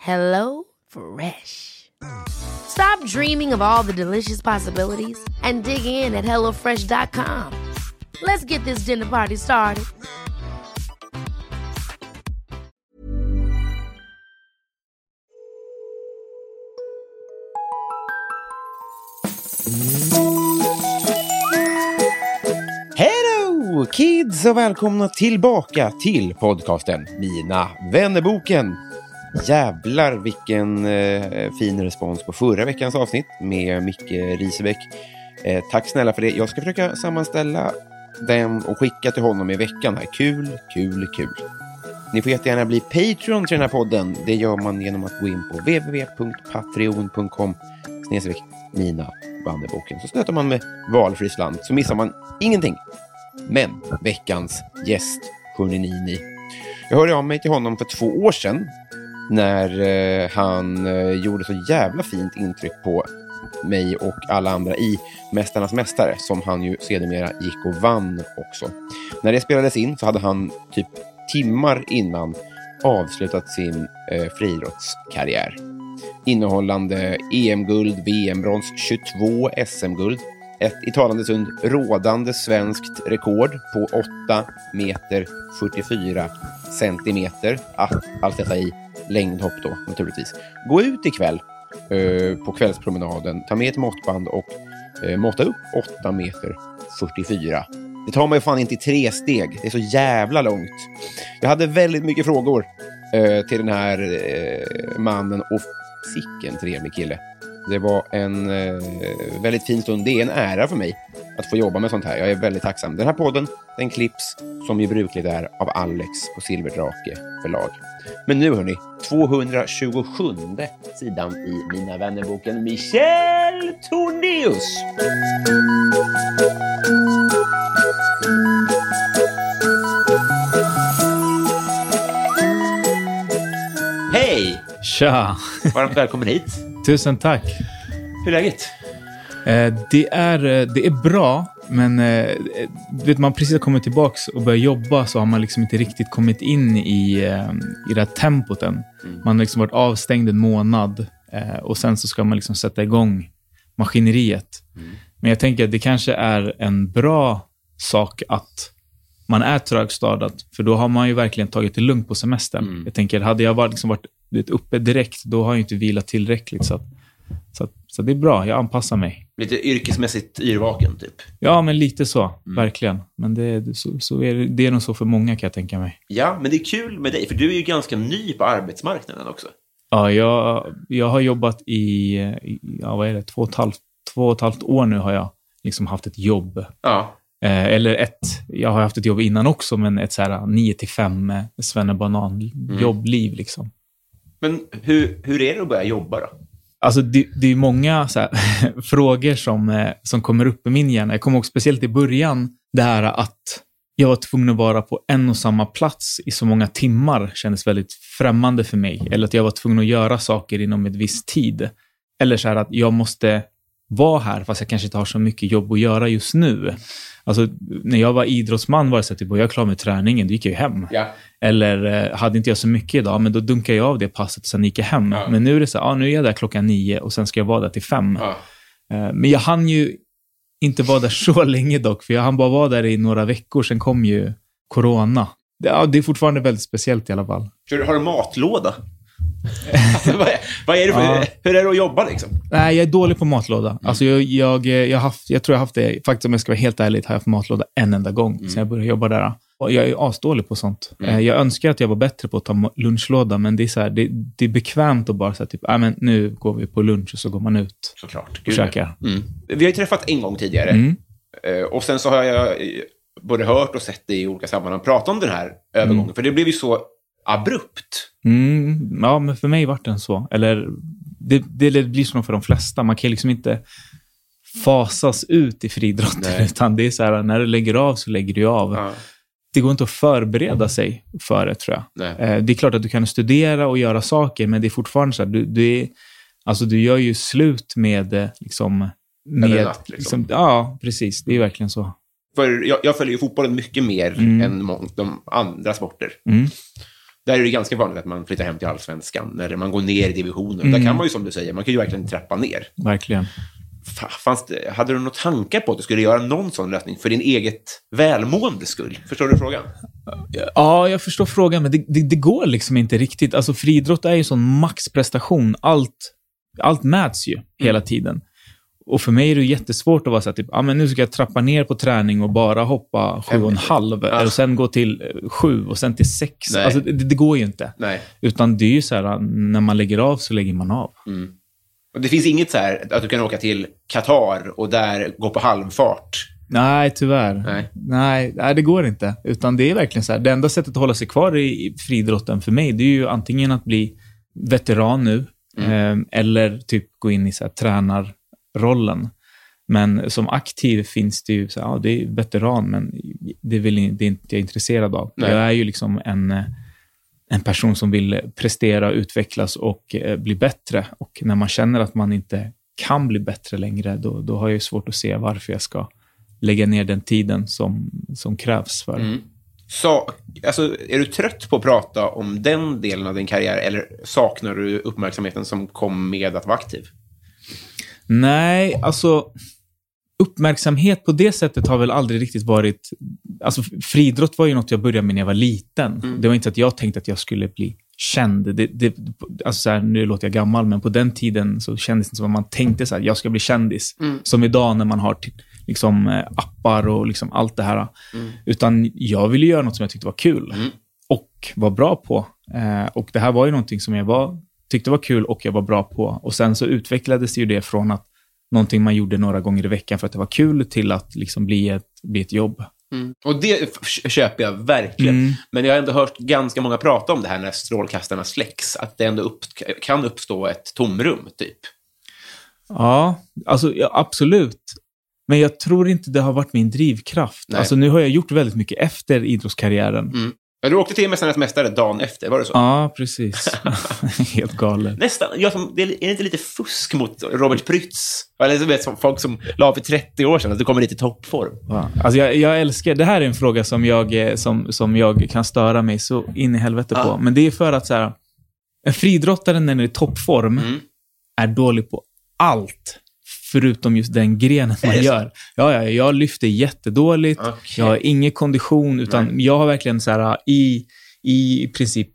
Hello Fresh. Stop dreaming of all the delicious possibilities and dig in at HelloFresh.com. Let's get this dinner party started. Hello kids och välkomna tillbaka till podcasten Mina vännerboken. Jävlar vilken eh, fin respons på förra veckans avsnitt med Micke Risebäck. Eh, tack snälla för det. Jag ska försöka sammanställa den och skicka till honom i veckan. här. Kul, kul, kul. Ni får jättegärna bli Patreon till den här podden. Det gör man genom att gå in på www.patreon.com snedstreck mina Vanderboken. Så stöter man med valfri slant så missar man ingenting. Men veckans gäst, hörni ni, ni. Jag hörde av mig till honom för två år sedan när eh, han eh, gjorde så jävla fint intryck på mig och alla andra i Mästarnas Mästare, som han ju sedermera gick och vann också. När det spelades in så hade han typ timmar innan avslutat sin eh, friidrottskarriär. Innehållande EM-guld, VM-brons, 22 SM-guld, ett i talande stund rådande svenskt rekord på 8 meter 44 centimeter. Allt, allt detta i längdhopp då, naturligtvis. Gå ut ikväll eh, på kvällspromenaden, ta med ett måttband och eh, måtta upp 8 meter 44. Det tar man ju fan inte i tre steg. Det är så jävla långt. Jag hade väldigt mycket frågor eh, till den här eh, mannen och sicken trevlig kille. Det var en eh, väldigt fin stund. Det är en ära för mig att få jobba med sånt här. Jag är väldigt tacksam. Den här podden, den klipps som ju brukligt är av Alex på Silverdrake förlag. Men nu hörni, 227 sidan i Mina vännerboken Michel Tornéus. Tja! Varmt välkommen hit. Tusen tack. Hur är läget? Eh, det, är, eh, det är bra, men eh, vet, man precis har kommit tillbaka och börjat jobba så har man liksom inte riktigt kommit in i, eh, i det här tempot än. Man har liksom varit avstängd en månad eh, och sen så ska man liksom sätta igång maskineriet. Men jag tänker att det kanske är en bra sak att man är trögstartad, för då har man ju verkligen tagit det lugnt på semestern. Jag tänker, hade jag varit, liksom varit vet, uppe direkt, då har jag inte vilat tillräckligt. Så, att, så, att, så det är bra, jag anpassar mig. Lite yrkesmässigt yrvaken, typ. Ja, men lite så, verkligen. Men det, så, så är det, det är nog så för många, kan jag tänka mig. Ja, men det är kul med dig, för du är ju ganska ny på arbetsmarknaden också. Ja, jag, jag har jobbat i, i ja, vad är det, två och, ett halvt, två och ett halvt år nu har jag liksom haft ett jobb. Ja. Eh, eller ett, jag har haft ett jobb innan också, men ett så här 9 till 5 svennebanan-jobbliv. Liksom. Men hur, hur är det att börja jobba då? Alltså, det, det är många så här, frågor som, eh, som kommer upp i min hjärna. Jag kommer ihåg speciellt i början, det här att jag var tvungen att vara på en och samma plats i så många timmar kändes väldigt främmande för mig. Eller att jag var tvungen att göra saker inom ett visst tid. Eller så här att jag måste vara här fast jag kanske inte har så mycket jobb att göra just nu. Alltså, när jag var idrottsman var det så att typ, jag klar med träningen, då gick jag ju hem. Ja. Eller eh, hade inte jag så mycket idag, men då dunkade jag av det passet och sen gick jag hem. Ja. Men nu är det så här, ah, nu är jag där klockan nio och sen ska jag vara där till fem. Ja. Eh, Men jag hann ju inte vara där så länge dock, för jag hann bara vara där i några veckor, sen kom ju corona. Det- Ja, det är fortfarande väldigt speciellt i alla fall. Har du matlåda? Alltså, vad, är, vad är det för, Ja. Hur är det att jobba liksom? Nej, jag är dålig på matlåda. Alltså, jag, jag, jag, har haft, jag tror jag har haft det, faktiskt om jag ska vara helt ärlig, har jag haft matlåda en enda gång sen jag började jobba där. Och jag är asdålig på sånt. Mm. Eh, Jag önskar att jag var bättre på att ta lunchlåda, men det är, så här, det, det är bekvämt att bara säga typ, "Ah, men nu går vi på lunch och så går man ut Såklart. och Gud, käkar. Mm. Vi har ju träffat en gång tidigare. Mm. Eh, Och sen så har jag eh, både hört och sett dig i olika sammanhang prata om den här övergången. För det blev ju så abrupt. Mm, ja, men för mig vart den så. Eller det, det blir så för de flesta. Man kan liksom inte fasas ut i friidrotten, utan det är så här, när du lägger av så lägger du av. Ja. Det går inte att förbereda sig för det, tror jag. Eh, Det är klart att du kan studera och göra saker, men det är fortfarande så här, du, du, är, alltså du gör ju slut med, eh, liksom, med natt, liksom. Ja, precis. Det är verkligen så. För jag, jag följer ju fotbollen mycket mer Mm. än de andra sporter. Mm. Där är det ganska vanligt att man flyttar hem till allsvenskan, eller man går ner i divisionen. Mm. Där kan man ju, som du säger, man kan ju verkligen trappa ner. Verkligen. Fa- Fanns det, hade du några tankar på att du skulle göra någon sån lösning för din eget välmåendes skull? Förstår du frågan? Ja, jag förstår frågan, men det, det, det går liksom inte riktigt. Alltså friidrott är ju sån maxprestation. Allt, allt mäts ju hela tiden. Och för mig är det jättesvårt att vara så här, typ, ah, men nu ska jag trappa ner på träning och bara hoppa sju och en halv. Ja. Och sen gå till eh, sju och sen till sex. Nej. Alltså, det, det går ju inte. Nej. Utan det är ju så här, när man lägger av så lägger man av. Mm. Och det finns inget så här att du kan åka till Qatar och där gå på halvfart. Nej, tyvärr. Nej. Nej, nej, det går inte. Utan det är verkligen så här, det enda sättet att hålla sig kvar i friidrotten för mig, det är ju antingen att bli veteran nu, eh, eller typ gå in i så här, tränarrollen. Men som aktiv finns det ju, så ja, det är veteran, men det in- det är inte jag intresserad av. Nej. Jag är ju liksom en, en person som vill prestera, utvecklas och eh, bli bättre. Och när man känner att man inte kan bli bättre längre, då, då har jag ju svårt att se varför jag ska lägga ner den tiden som, som krävs för. Mm. Så, alltså, är du trött på att prata om den delen av din karriär eller saknar du uppmärksamheten som kom med att vara aktiv? Nej, alltså uppmärksamhet på det sättet har väl aldrig riktigt varit... Alltså friidrott var ju något jag började med när jag var liten. Det var inte att jag tänkte att jag skulle bli känd. Det, det, alltså så här, nu låter jag gammal, men på den tiden så kändes det som att man tänkte så här, jag ska bli kändis. Som idag när man har t- liksom, eh, appar och liksom allt det här. Utan jag ville göra något som jag tyckte var kul och var bra på. Eh, och det här var ju någonting som jag var, tyckte var kul och jag var bra på. Och sen så utvecklades ju det från att någonting man gjorde några gånger i veckan för att det var kul till att liksom bli, ett, bli ett jobb. Och det köper jag verkligen. Mm. Men jag har ändå hört ganska många prata om det här när strålkastarna släcks. Att det ändå upp, kan uppstå ett tomrum, typ. Ja, alltså ja, absolut. Men jag tror inte det har varit min drivkraft. Nej. Alltså nu har jag gjort väldigt mycket efter idrottskarriären. Mm. Ja, du åkte till Mästarnas Mästare dagen efter, var det så? Ja, precis. Helt galet. Nästan. Jag som, det är, det inte lite fusk mot Robert Prytz? Eller vet, som folk som la för 30 år sedan, att du kommer dit i toppform. Ja. Alltså jag, jag älskar, det här är en fråga som jag, eh, som, som jag kan störa mig så in i helvete på. Ja. Men det är för att så här, en friidrottare när den är i toppform Mm. är dålig på allt. Förutom just den grenen man gör. Ja, ja, jag lyfter jättedåligt. Okej. Jag har ingen kondition, utan Nej. jag har verkligen så här, i, i princip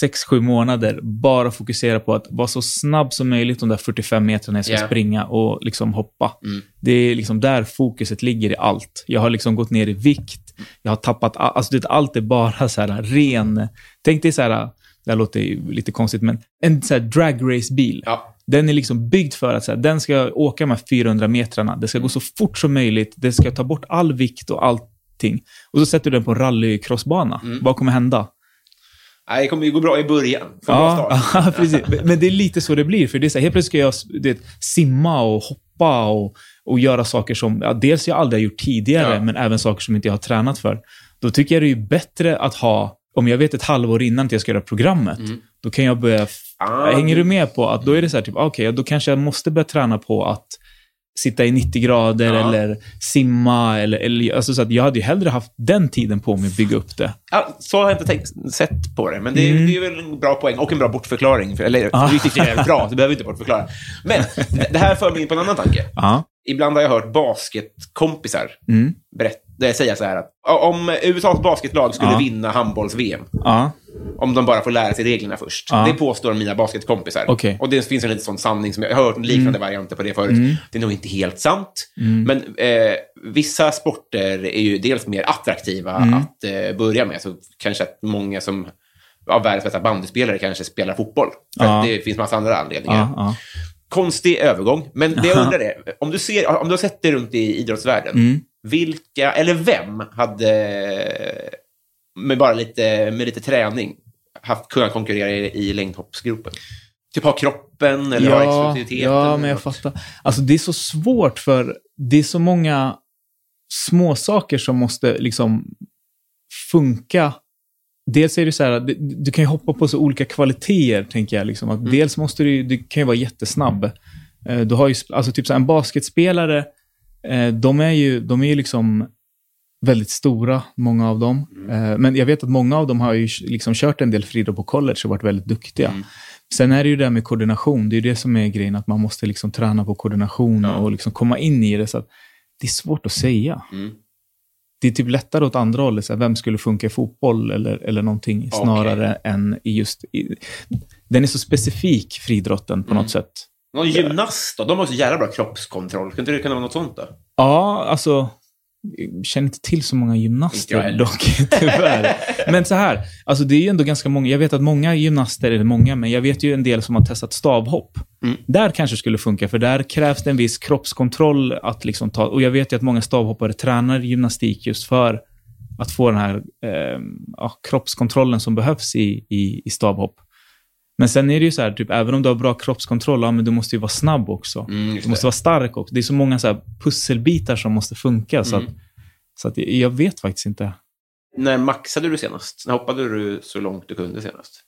sex sju månader bara fokusera på att vara så snabb som möjligt de där 45 metrarna jag ska Ja. springa och liksom hoppa. Mm. Det är liksom där fokuset ligger i allt. Jag har liksom gått ner i vikt. Jag har tappat... all- Alltså det, allt är bara så här ren... Tänk dig så här... Det här låter lite konstigt, men en så här drag race-bil. Ja. Den är liksom byggd för att så här, den ska åka de här 400 metrarna. Det ska gå så fort som möjligt. Det ska ta bort all vikt och allting. Och så sätter du den på en rallycrossbana. Mm. Vad kommer hända? Nej, det kommer ju gå bra i början. Ja, precis. Men- det är lite så det blir. För det är så här, helt plötsligt ska jag vet, simma och hoppa och, och göra saker som ja, dels jag aldrig har gjort tidigare, Ja. men även saker som inte jag har tränat för. Då tycker jag det är bättre att ha, om jag vet ett halvår innan att jag ska göra programmet, då kan jag börja... Ah, hänger du med på att då är det så här, typ, okej, då kanske jag måste börja träna på att sitta i 90 grader Ja. eller simma. Eller, eller, alltså så att jag hade ju hellre haft den tiden på mig att bygga upp det. Ja, så har jag inte tänkt, sett på det, men det, är- Mm. det är väl en bra poäng och en bra bortförklaring. För, eller, Ah. du tycker det är bra, så behöver inte bortförklara. Men det här för mig in på en annan tanke. Ja. Ibland har jag hört basketkompisar Mm. berätta, säga så här att om USAs basketlag skulle Ja. vinna handbolls-VM, Ja. Om de bara får lära sig reglerna först. Ja. Det påstår mina basketkompisar. Okej. Och det finns en liten sån sanning som jag, jag har hört liknande varianter på det förut. Det är nog inte helt sant. Men eh, vissa sporter är ju dels mer attraktiva att eh, börja med. Så kanske att många som av världens bästa bandyspelare kanske spelar fotboll. För att det finns massa andra anledningar. Konstig övergång. Men det jag undrar är, om du, ser, om du har sett dig runt i idrottsvärlden, Mm. Vilka, eller vem hade med bara lite, med lite träning haft, kunnat konkurrera i, i längdhoppsgropen? Typ ha kroppen eller ha Ja, explosiviteten? ja, men jag något? fattar. Alltså det är så svårt för det är så många små saker som måste liksom funka. Dels är det så här, du, du kan ju hoppa på så olika kvaliteter, tänker jag. Liksom. Att Dels måste du, du kan ju vara jättesnabb. Eh, Du har ju, alltså typ så här, en basketspelare, de är ju, de är liksom väldigt stora, många av dem. Eh, Men jag vet att många av dem har ju liksom kört en del friidrott på college och varit väldigt duktiga. Sen är det ju det här med koordination. Det är det som är grejen, att man måste liksom träna på koordination och liksom komma in i det. Så att det är svårt att säga. Mm. Det är typ lättare åt andra hållet. Så här, vem skulle funka i fotboll eller, eller någonting snarare än i just... I, den är så specifik, friidrotten, på Mm. något sätt. Någon gymnast då? De har så jävla bra kroppskontroll. Kan inte det kunna vara något sånt då? Ja, alltså... Jag känner inte till så många gymnaster dock, tyvärr. Men så här, alltså det är ju ändå ganska många. Jag vet att många gymnaster, eller många, men jag vet ju en del som har testat stavhopp. Mm. Där kanske skulle funka, för där krävs det en viss kroppskontroll att liksom ta, och jag vet ju att många stavhoppare tränar gymnastik just för att få den här eh, ja, kroppskontrollen som behövs i, i, i stavhopp. Men sen är det ju så här, typ, även om du har bra kroppskontroll, ja, men du måste ju vara snabb också. Mm, Du måste vara stark också. Det är så många så pusselbitar som måste funka. Så, Mm. att, så att jag, vet faktiskt inte. När maxade du senast? När hoppade du så långt du kunde senast?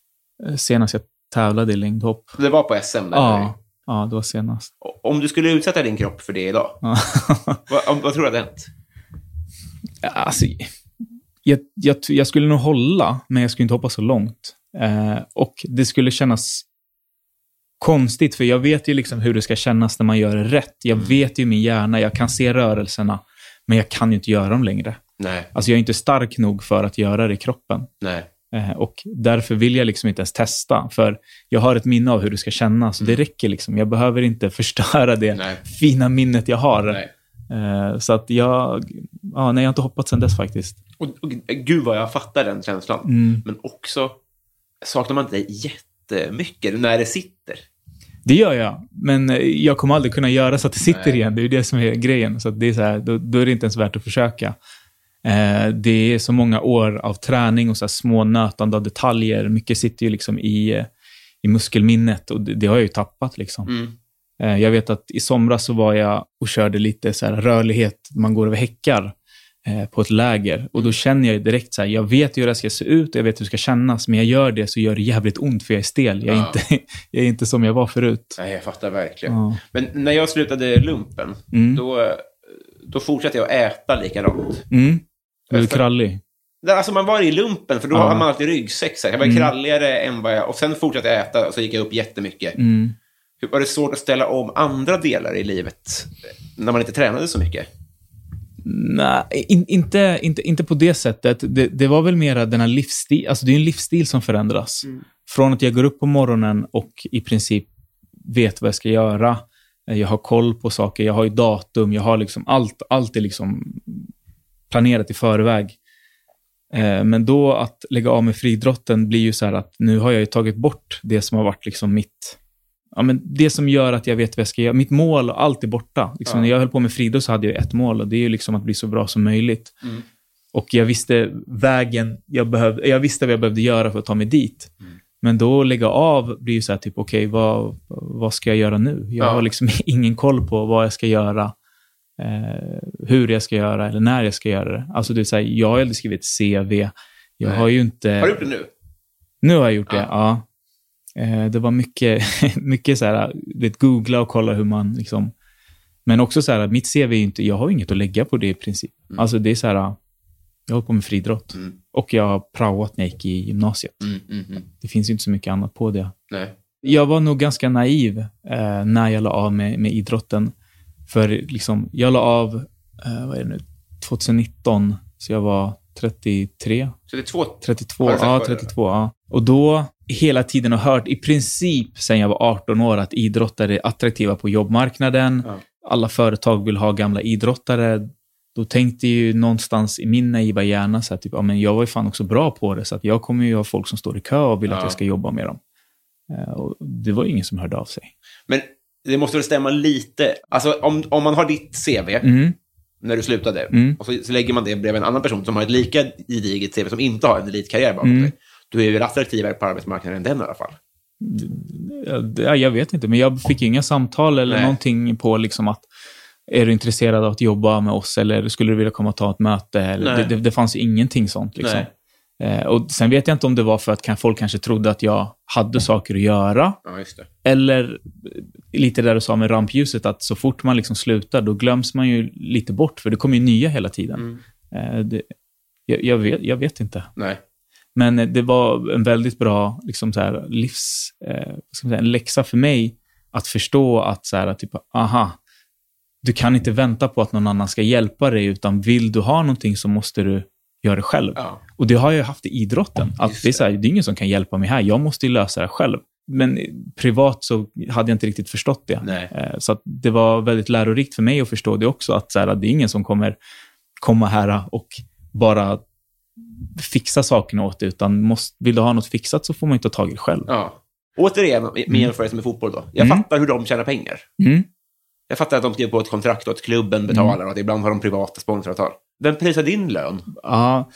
Eh, Senast jag tävlade i längdhopp. Det var på SM? Där Ja, ja, det var senast. Om du skulle utsätta din kropp för det idag, vad, vad tror du hade hänt? alltså, jag, jag, jag skulle nog hålla, men jag skulle inte hoppa så långt. Eh, och det skulle kännas konstigt, för jag vet ju liksom hur det ska kännas när man gör det rätt. Jag vet ju min hjärna, jag kan se rörelserna, men jag kan ju inte göra dem längre. Nej, Alltså jag är inte stark nog för att göra det i kroppen. nej. Eh, och därför vill jag liksom inte ens testa. För jag har ett minne av hur det ska kännas. Och det räcker liksom. Jag behöver inte förstöra det Nej. fina minnet jag har. nej. Eh, så att jag... Ja, nej, jag har inte hoppat sedan dess faktiskt. Och, och, gud vad jag fattar den känslan. Mm. Men också, saknar man inte jättemycket när det sitter? Det gör jag. Men eh, jag kommer aldrig kunna göra så att det sitter Nej. igen. Det är ju det som är grejen. Så det är så här, då, då är det inte ens värt att försöka. Eh, det är så många år av träning och så små nötande av detaljer. Mycket sitter ju liksom i, eh, i muskelminnet och det, det har jag ju tappat. Liksom. Mm. Eh, Jag vet att i somras så var jag och körde lite så rörlighet, man går över häckar på ett läger. Och då känner jag direkt så här, jag vet hur det ska se ut och jag vet hur det ska kännas, men jag gör det så gör det jävligt ont för jag är stel. Jag är, Ja. inte, jag är inte som jag var förut. Nej, jag fattar verkligen. Ja. Men när jag slutade lumpen, Mm. då, då fortsatte jag äta likadant. Mm. Du är För- krallig. Alltså man var i lumpen, för då Ja. har man alltid ryggsäck. så här. Jag var Mm. kralligare än vad jag... Och sen fortsatte jag äta och så gick jag upp jättemycket. Mm. Hur Var det svårt att ställa om andra delar i livet när man inte tränade så mycket? Nej, in, inte, inte, inte på det sättet. Det, det var väl mera den här livsstil, alltså det är en livsstil som förändras. Från att jag går upp på morgonen och i princip vet vad jag ska göra. Eh, Jag har koll på saker, jag har ju datum, jag har liksom allt, allt är liksom planerat i förväg. Eh, Men då att lägga av med friidrotten blir ju så här att nu har jag ju tagit bort det som har varit liksom mitt, ja men det som gör att jag vet vad jag ska göra. Mitt mål, allt är borta. Liksom, Ja. När jag höll på med friidrott så hade jag ett mål och det är ju liksom att bli så bra som möjligt. Mm. Och jag visste vägen jag behövde, jag visste vad jag behövde göra för att ta mig dit. Mm. Men då lägga av blir ju så här typ, okej, vad, vad ska jag göra nu? Jag Ja. har liksom ingen koll på vad jag ska göra, eh, hur jag ska göra eller när jag ska göra det. Alltså det är så här, jag har aldrig skrivit CV. Jag Nej. har ju inte... Har du gjort det nu? Nu har jag gjort det, Ja. Eh, det var mycket, mycket så här, vet, googla och kolla hur man liksom... Men också så här, mitt CV är inte, jag har inget att lägga på det i princip. Mm. Alltså det är så här, jag håller på med friidrott. Mm. Och jag har praoat när jag gick i gymnasiet. Mm, mm, mm. Det finns ju inte så mycket annat på det. Nej. Jag var nog ganska naiv eh, när jag la av med, med idrotten. För liksom, jag la av, eh, vad är det nu, 2019, så jag var 33, 32? 32, Har du sagt ja, vad det är? 32, ja. Och då hela tiden har hört, i princip sedan jag var 18 år, att idrottare är attraktiva på jobbmarknaden. Ja. Alla företag vill ha gamla idrottare. Då tänkte ju någonstans i min naiva hjärna så här, typ, ja, men jag var ju fan också bra på det, så att jag kommer ju ha folk som står i kö och vill Ja. att jag ska jobba med dem. Eh, Och det var ju ingen som hörde av sig. Men det måste väl stämma lite. Alltså, om, om man har ditt CV Mm, när du slutade Mm. och så, så lägger man det bredvid en annan person som har ett lika gediget CV som inte har en elitkarriär bakom Mm. sig. Du är väl attraktivare på arbetsmarknaden än den i alla fall? Ja, jag vet inte, men jag fick inga samtal eller Nej. någonting på liksom att är du intresserad av att jobba med oss eller skulle du vilja komma och ta ett möte? Eller, det, det, det fanns ingenting sånt. Liksom. Eh, och sen vet jag inte om det var för att folk kanske trodde att jag hade saker att göra. Ja. Eller eh, lite där du sa med rampljuset, att så fort man liksom slutar, då glöms man ju lite bort, för det kommer ju nya hela tiden. Mm. Eh, det, jag, jag, vet, jag vet inte. Nej. Men det var en väldigt bra liksom så här, livs... Eh, säga, en läxa för mig att förstå att så här, typ, aha, du kan inte vänta på att någon annan ska hjälpa dig, utan vill du ha någonting så måste du göra det själv. Ja. Och det har jag haft i idrotten. Att det, är så här, det är ingen som kan hjälpa mig här, jag måste ju lösa det själv. Men privat så hade jag inte riktigt förstått det. Nej. Eh, Så det var väldigt lärorikt för mig att förstå det också, att så här, det är ingen som kommer komma här och bara fixa sakerna åt dig, utan måste, vill du ha något fixat så får man inte ta tag i det själv. Ja. Återigen, med jämförelse med fotboll då. Jag Mm. fattar hur de tjänar pengar. Mm. Jag fattar att de skriver på ett kontrakt och att klubben betalar och att ibland har de privata sponsoravtal. Vem prisar din lön? Ja,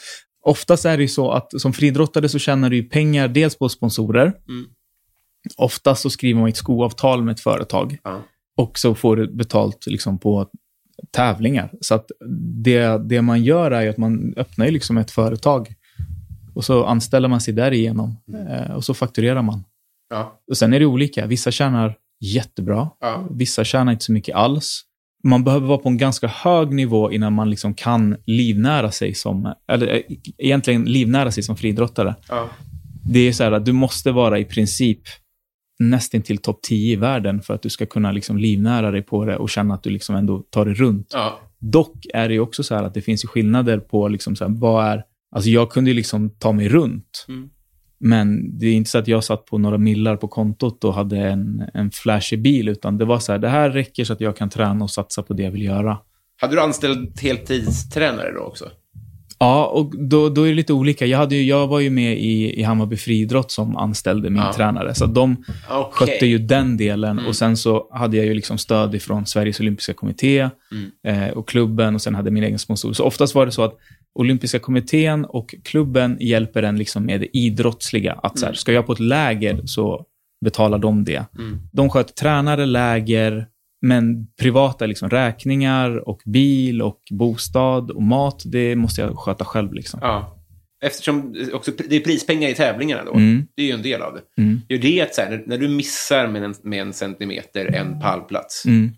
oftast är det ju så att som friidrottare så tjänar du pengar dels på sponsorer. Mm. Oftast så skriver man ett skoavtal med ett företag. Ja. Och så får du betalt liksom på tävlingar. Så att det, det man gör är att man öppnar ju liksom ett företag. Och så anställer man sig därigenom. Eh, och så fakturerar man. Ja. Och sen är det olika. Vissa tjänar jättebra. Ja. Vissa tjänar inte så mycket alls. Man behöver vara på en ganska hög nivå innan man liksom kan livnära sig som, eller eh, egentligen livnära sig som friidrottare. Ja. Det är så här att du måste vara i princip nästan till topp 10 i världen för att du ska kunna liksom livnära dig på det och känna att du liksom ändå tar det runt. Ja. Dock är det också så här att det finns skillnader på liksom så här, vad är... Alltså jag kunde liksom ta mig runt. Mm. Men det är inte så att jag satt på några millar på kontot och hade en, en flashig bil, utan det var så här, det här räcker så att jag kan träna och satsa på det jag vill göra. Hade du anställd heltidstränare då också? Ja, och då, då är det lite olika. Jag, hade ju, jag var ju med i, i Hammarby friidrott som anställde min Ja. tränare, så de Okej. skötte ju den delen. Mm. Och sen så hade jag ju liksom stöd ifrån Sveriges olympiska kommitté Mm. eh, och klubben och sen hade jag min egen sponsor. Så oftast var det så att olympiska kommittén och klubben hjälper en liksom med det idrottsliga. Att så här, Mm. ska jag på ett läger så betalar de det. Mm. De sköter tränare, läger, men privata liksom räkningar och bil och bostad och mat, det måste jag sköta själv. Liksom. Ja. Eftersom också, det är prispengar i tävlingarna då. Mm. Det är ju en del av det. Mm. Gör det att så här, när, du missar med en, med en centimeter en pallplats, Mm.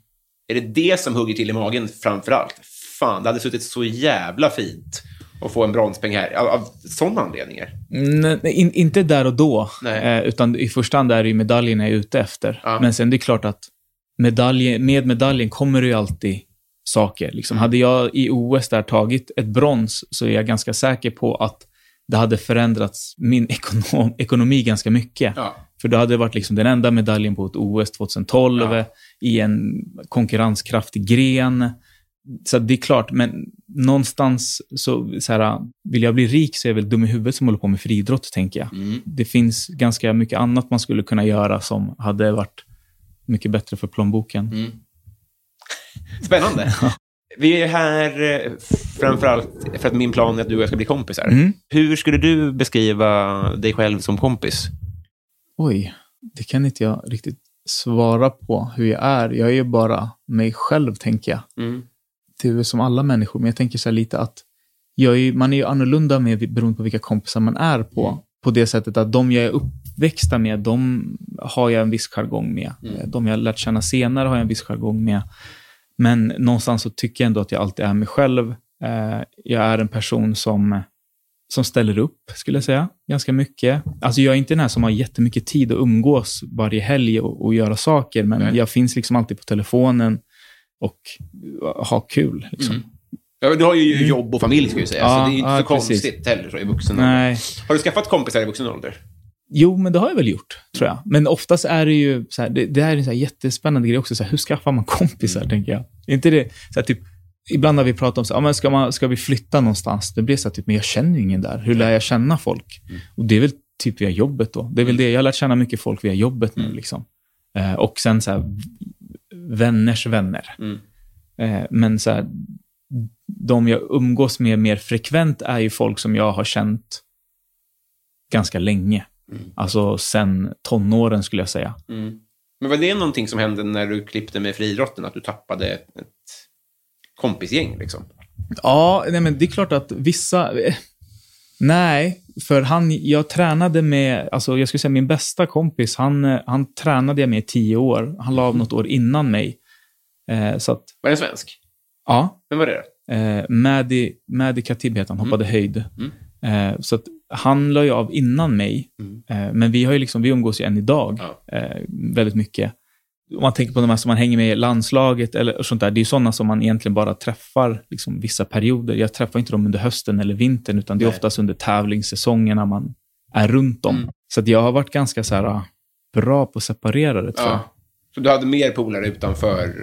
är det det som hugger till i magen framför allt? Fan, det hade suttit så jävla fint att få en bronspeng här, av, av sådana anledningar. Nej, in, inte där och då, eh, utan i första hand är det ju medaljen jag är ute efter. Ja. Men sen det är klart att medalj, med medaljen kommer det ju alltid saker. Liksom, Mm. Hade jag i OS där tagit ett brons så är jag ganska säker på att det hade förändrats min ekonom, ekonomi ganska mycket. Ja. För då hade det varit liksom den enda medaljen på ett OS 2012 Ja. i en konkurrenskraftig gren. Så det är klart, men någonstans så, så här, vill jag bli rik så är jag väl dum i huvudet som håller på med friidrott, tänker jag. Mm. Det finns ganska mycket annat man skulle kunna göra som hade varit mycket bättre för plånboken. Mm. Spännande. Vi är här eh, framförallt för att min plan är att du och jag ska bli kompisar. Mm. Hur skulle du beskriva dig själv som kompis? Oj, det kan inte jag riktigt svara på hur jag är. Jag är ju bara mig själv, tänker jag. Mm. det är som alla människor, men jag tänker så lite att är, man är ju annorlunda med, beroende på vilka kompisar man är på. Mm. På det sättet att de jag är uppväxta med, de har jag en viss jargong med. Mm. De jag har lärt känna senare har jag en viss jargong med. Men någonstans så tycker jag ändå att jag alltid är mig själv. Eh, jag är en person som, som ställer upp, skulle jag säga, ganska mycket. Alltså jag är inte den här som har jättemycket tid att umgås varje helg och, och göra saker, men Nej. jag finns liksom alltid på telefonen och ha kul. Liksom. Mm. Ja, du har ju jobb och familj, ska jag säga. Mm. Ja, så det är inte ja, så precis. konstigt heller så, i vuxen ålder. Nej. Har du skaffat kompisar i vuxen ålder? Jo, men det har jag väl gjort, tror jag. Men oftast är det ju så här, det, det här är en så här jättespännande grej också. Så här, hur skaffar man kompisar, tänker jag. Inte det, så här, typ, ibland har vi pratat om, så här, ja, men ska, man, ska vi flytta någonstans? Det blir så här, typ, men jag känner ju ingen där. Hur lär jag känna folk? Och det är väl typ via jobbet då. Det är väl det, jag har lärt känna mycket folk via jobbet nu. Liksom. Eh, och sen så här, vänners vänner. Mm. Eh, men så här, de jag umgås med mer frekvent är ju folk som jag har känt ganska länge. Alltså sen tonåren skulle jag säga. Mm. Men var det någonting som hände när du klippte med friidrotten? Att du tappade ett kompisgäng, liksom? Ja, nej, men det är klart att vissa... eh, Nej, för han, jag tränade med, alltså jag skulle säga min bästa kompis, han, eh, han tränade jag med i tio år. Han la av något år innan mig. Eh, så att, Var det en svensk? ja, Vem var det? eh, Madi, Madi Khatib heter han, hoppade höjd. Mm. Eh, så att han la ju av innan mig. Mm. Eh, men vi har ju liksom, vi umgås ju än idag Ja. eh, väldigt mycket. Om man tänker på de här som man hänger med i landslaget eller sånt där, det är sådana som man egentligen bara träffar liksom, vissa perioder. Jag träffar inte dem under hösten eller vintern, utan det är Nej. oftast under tävlingssäsongerna man är runt om. Mm. Så att jag har varit ganska så här, ah, bra på att separera det, tror jag. Ja. Så du hade mer polare utanför?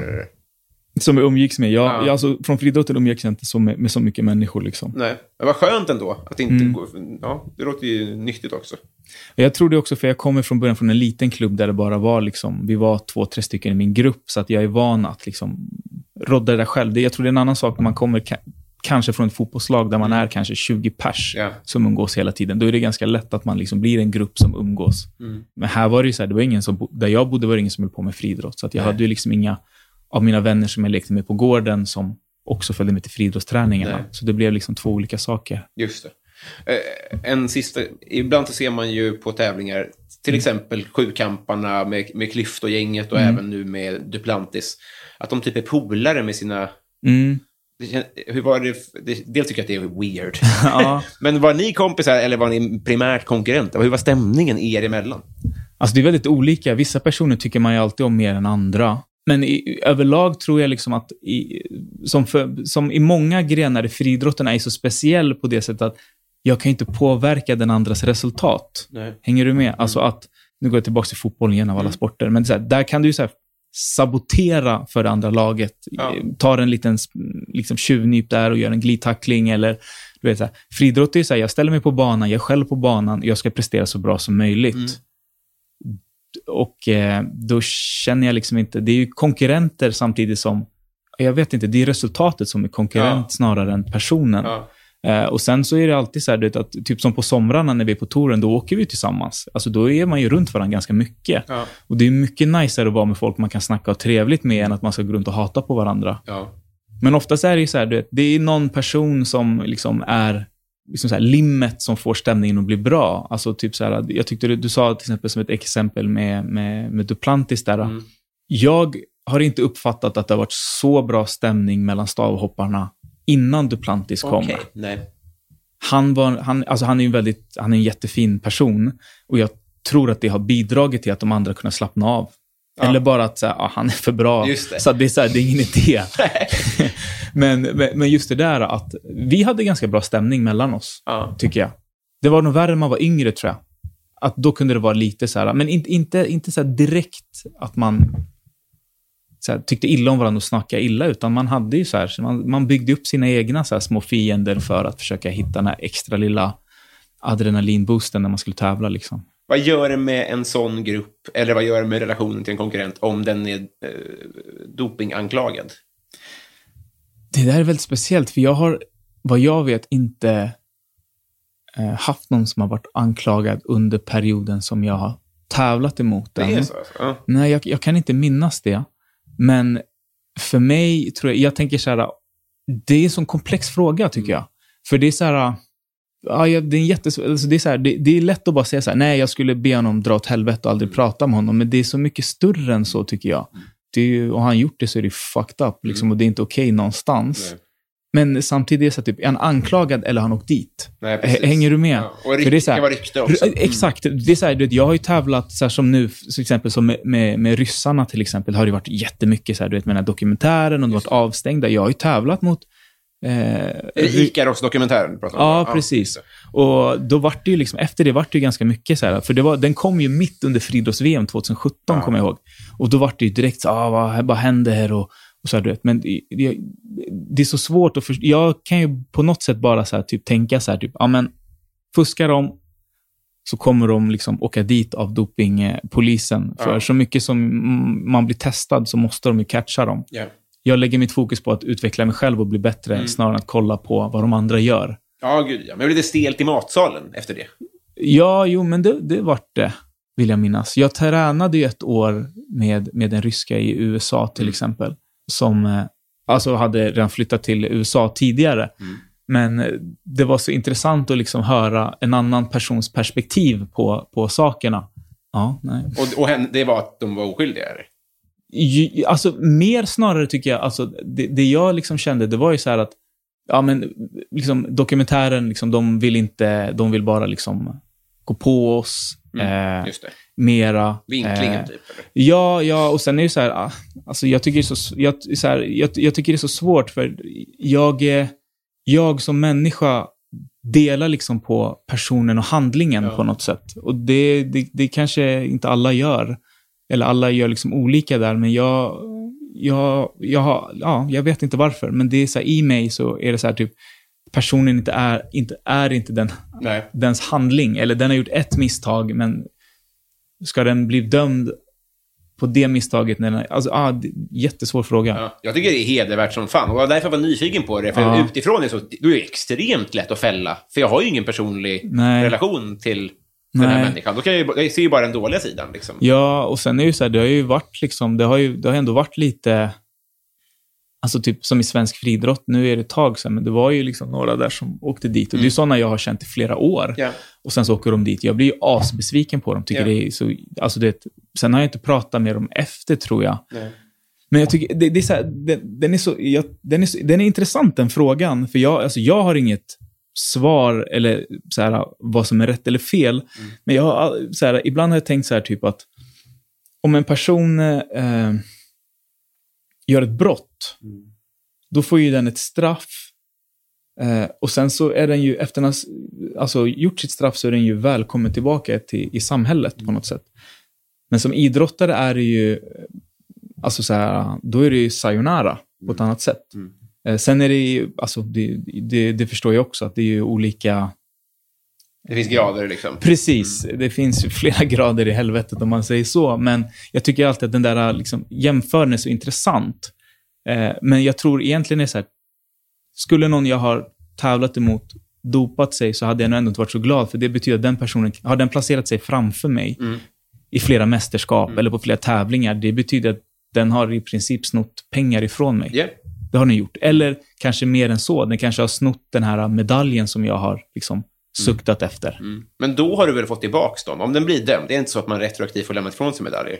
Som jag umgicks med. Jag, Ja. jag, alltså, från friidrotten umgicks jag inte så med, med så mycket människor. Liksom. Nej. Men vad skönt ändå. Att inte Mm. gå... Ja, det låter ju nyttigt också. Jag tror det också, för jag kommer från början från en liten klubb där det bara var, liksom, vi var två, tre stycken i min grupp, så att jag är van att liksom, rodda det där själv. Det, jag tror det är en annan sak när man kommer ka- kanske från ett fotbollslag där man är kanske 20 pers Ja. som umgås hela tiden. Då är det ganska lätt att man liksom blir en grupp som umgås. Mm. Men här var det ju så här, det var ingen som, där jag bodde var det ingen som höll på med friidrott. Så att jag Nej. hade ju liksom inga av mina vänner som jag lekte med på gården som också följde med till friidrottsträningarna. Nej. Så det blev liksom två olika saker. Just det. Eh, en sista... Ibland så ser man ju på tävlingar, till exempel sjukamparna med, med Klyft och gänget och Mm. även nu med Duplantis, att de typ är polare med sina... Mm. Hur var det dels tycker jag att det är weird. Ja. Men var ni kompisar eller var ni primärt konkurrenter? Hur var stämningen er emellan? Alltså det är väldigt olika. Vissa personer tycker man ju alltid om mer än andra. Men i, överlag tror jag liksom att, i, som, för, som i många grenar i friidrotten är så speciell på det sättet att jag kan inte påverka den andras resultat. Nej. Hänger du med? Alltså att, nu går jag tillbaka till fotbollen igen av alla sporter, men här, där kan du ju sabotera för det andra laget. Ja. Tar en liten liksom, tjuvnyp där och gör en glidtackling eller du vet, så här, friidrott är ju så här, jag ställer mig på banan, jag är själv på banan, jag ska prestera så bra som möjligt. Mm. Och eh, då känner jag liksom inte, det är ju konkurrenter samtidigt som, jag vet inte, det är resultatet som är konkurrent Ja. snarare än personen. Ja. Eh, och sen så är det alltid så här, vet, att typ som på somrarna när vi är på touren, då åker vi tillsammans. Alltså då är man ju runt varandra ganska mycket. Ja. Och det är mycket najsare att vara med folk man kan snacka och trevligt med än att man ska gå runt och hata på varandra. Men oftast är det ju så här, vet, det är någon person som liksom är liksom så här, limmet som får stämningen att bli bra. Alltså typ så här, jag tyckte du, du sa till exempel som ett exempel med, med, med Duplantis där. Mm. Jag har inte uppfattat att det har varit så bra stämning mellan stavhopparna innan Duplantis kom. Okej. Nej. Han, var, han, alltså han är en väldigt, han är en jättefin person och jag tror att det har bidragit till att de andra kunnat slappna av. Ja. Eller bara att så här, ja, han är för bra. Så det, är så här, det är ingen idé. men, men, just det där att vi hade ganska bra stämning mellan oss, Ja. tycker jag. Det var nog värre när man var yngre, tror jag. Att då kunde det vara lite så här, men inte, inte, inte så direkt att man så här, tyckte illa om varandra och snackade illa, utan man hade ju så här, man, man byggde upp sina egna så små fiender för att försöka hitta den här extra lilla adrenalinboosten när man skulle tävla. Liksom. Vad gör det med en sån grupp, eller vad gör det med relationen till en konkurrent om den är eh, dopinganklagad? Det där är väldigt speciellt, för jag har, vad jag vet, inte eh, haft någon som har varit anklagad under perioden som jag har tävlat emot den. Det är så? Alltså. Ja. Nej, jag, jag kan inte minnas det. Men för mig, tror jag, jag tänker så här, det är en sån komplex fråga tycker jag. För det är så här, ja, det är en jättes, alltså det, är så här, det, det är lätt att bara säga så här, nej, jag skulle be honom dra åt helvete och aldrig prata med honom. Men det är så mycket större än så tycker jag. Det är ju, och har han gjort det så är det fucked up, liksom, och det är inte okej någonstans. Nej. Men samtidigt är så typ, är han anklagad eller har han åkt dit? Nej. Hänger du med? Ja. Och För rykte, det är så här- kan vara rykte också. R- Exakt. Det är så här, du vet, jag har ju tävlat så här, som nu, till exempel som med, med, med ryssarna till exempel, har det varit jättemycket så här, du vet, med den här dokumentären och de har varit avstängda. Jag har ju tävlat mot Eh, Är det Ikaros-dokumentären du pratar om? Ja, precis. Och då vart det ju liksom, efter det vart det ju ganska mycket så här, för det var, den kom ju mitt under friidrotts-VM 2017, Ja. kommer jag ihåg. Och då vart det ju direkt så ah, vad, vad händer? Och, och så här, du vet. Men det, det, det är så svårt att förstå. Jag kan ju på något sätt bara så här, typ, tänka så här, typ, ja men, fuskar de så kommer de liksom åka dit av dopingpolisen. För Ja. så mycket som man blir testad så måste de ju catcha dem. Ja. Jag lägger mitt fokus på att utveckla mig själv och bli bättre Mm. snarare än att kolla på vad de andra gör. Ja, gud ja. Men det blev lite stelt i matsalen efter det. Ja, jo, men det, det vart det, vill jag minnas. Jag tränade ju ett år med, med en ryska i USA till Mm. exempel, som eh, alltså hade redan flyttat till USA tidigare. Mm. Men eh, det var så intressant att liksom höra en annan persons perspektiv på, på sakerna. Ja, nej. Och, och det var att de var oskyldiga? eller? Alltså, mer snarare tycker jag, alltså, det, det jag liksom kände, det var ju så här att, ja men, liksom, dokumentären, liksom, de vill inte, de vill bara liksom gå på oss, Mm, eh, mera. Vinklingen, eh, typ. Eller? Ja, ja, och sen är det så här, ah, alltså jag tycker det är så, jag, så här, jag, jag tycker det är så svårt för jag, jag som människa delar liksom på personen och handlingen Ja. på något sätt. Och det, det, det kanske inte alla gör. Eller alla gör liksom olika där, men jag, jag, jag, har, ja, jag vet inte varför. Men det är så här, i mig så är det så här typ, personen inte är inte, är inte den Nej. dens handling, eller den har gjort ett misstag, men ska den bli dömd på det misstaget? När den, alltså, ah, det, jättesvår fråga. Ja, jag tycker det är hedervärt som fan. Och det var därför jag nyfiken på det. För Ja. utifrån är det så, då är det extremt lätt att fälla. För jag har ju ingen personlig Nej. relation till den här Nej. människan. Då kan jag, ju- jag ser ju bara den dåliga sidan. Liksom. Ja, och sen är det ju så här, det har ju varit liksom, det har ju det har ändå varit lite, alltså typ som i svensk friidrott, nu är det ett tag sedan, men det var ju liksom några där som åkte dit. Och det är ju sådana jag har känt i flera år. Mm. Ja. Och sen så åker de dit. Jag blir ju asbesviken på dem. Tycker Ja. det är så, alltså det, sen har jag inte pratat med dem efter, tror jag. Nej. Men jag tycker, det, det är så här, den, den, är så, jag, den, är så, den är intressant den frågan, för jag, alltså jag har inget svar eller så här, vad som är rätt eller fel. Men jag har, så här, ibland har jag tänkt så här typ att om en person eh, gör ett brott, då får ju den ett straff. Eh, och sen så är den ju, efter den alltså, gjort sitt straff så är den ju välkommen tillbaka till, i samhället på något sätt. Men som idrottare är det ju, eh, alltså så här, då är det ju sayonara på ett annat sätt. Mm. Eh, sen är det ju, alltså det, det, det förstår jag också, att det är ju olika Det finns grader liksom. Precis, det finns flera grader i helvetet om man säger så. Men jag tycker alltid att den där liksom, jämförelsen är så intressant. Eh, men jag tror egentligen är så här, skulle någon jag har tävlat emot dopat sig så hade jag nog ändå inte varit så glad, för det betyder att den personen, har den placerat sig framför mig Mm. i flera mästerskap eller på flera tävlingar, det betyder att den har i princip snott pengar ifrån mig. Ja. Det har den gjort. Eller kanske mer än så, den kanske har snott den här medaljen som jag har liksom suktat efter. Mm. Men då har du väl fått tillbaka dem? Om den blir dömd, det är inte så att man retroaktivt får lämna ifrån sig medaljer?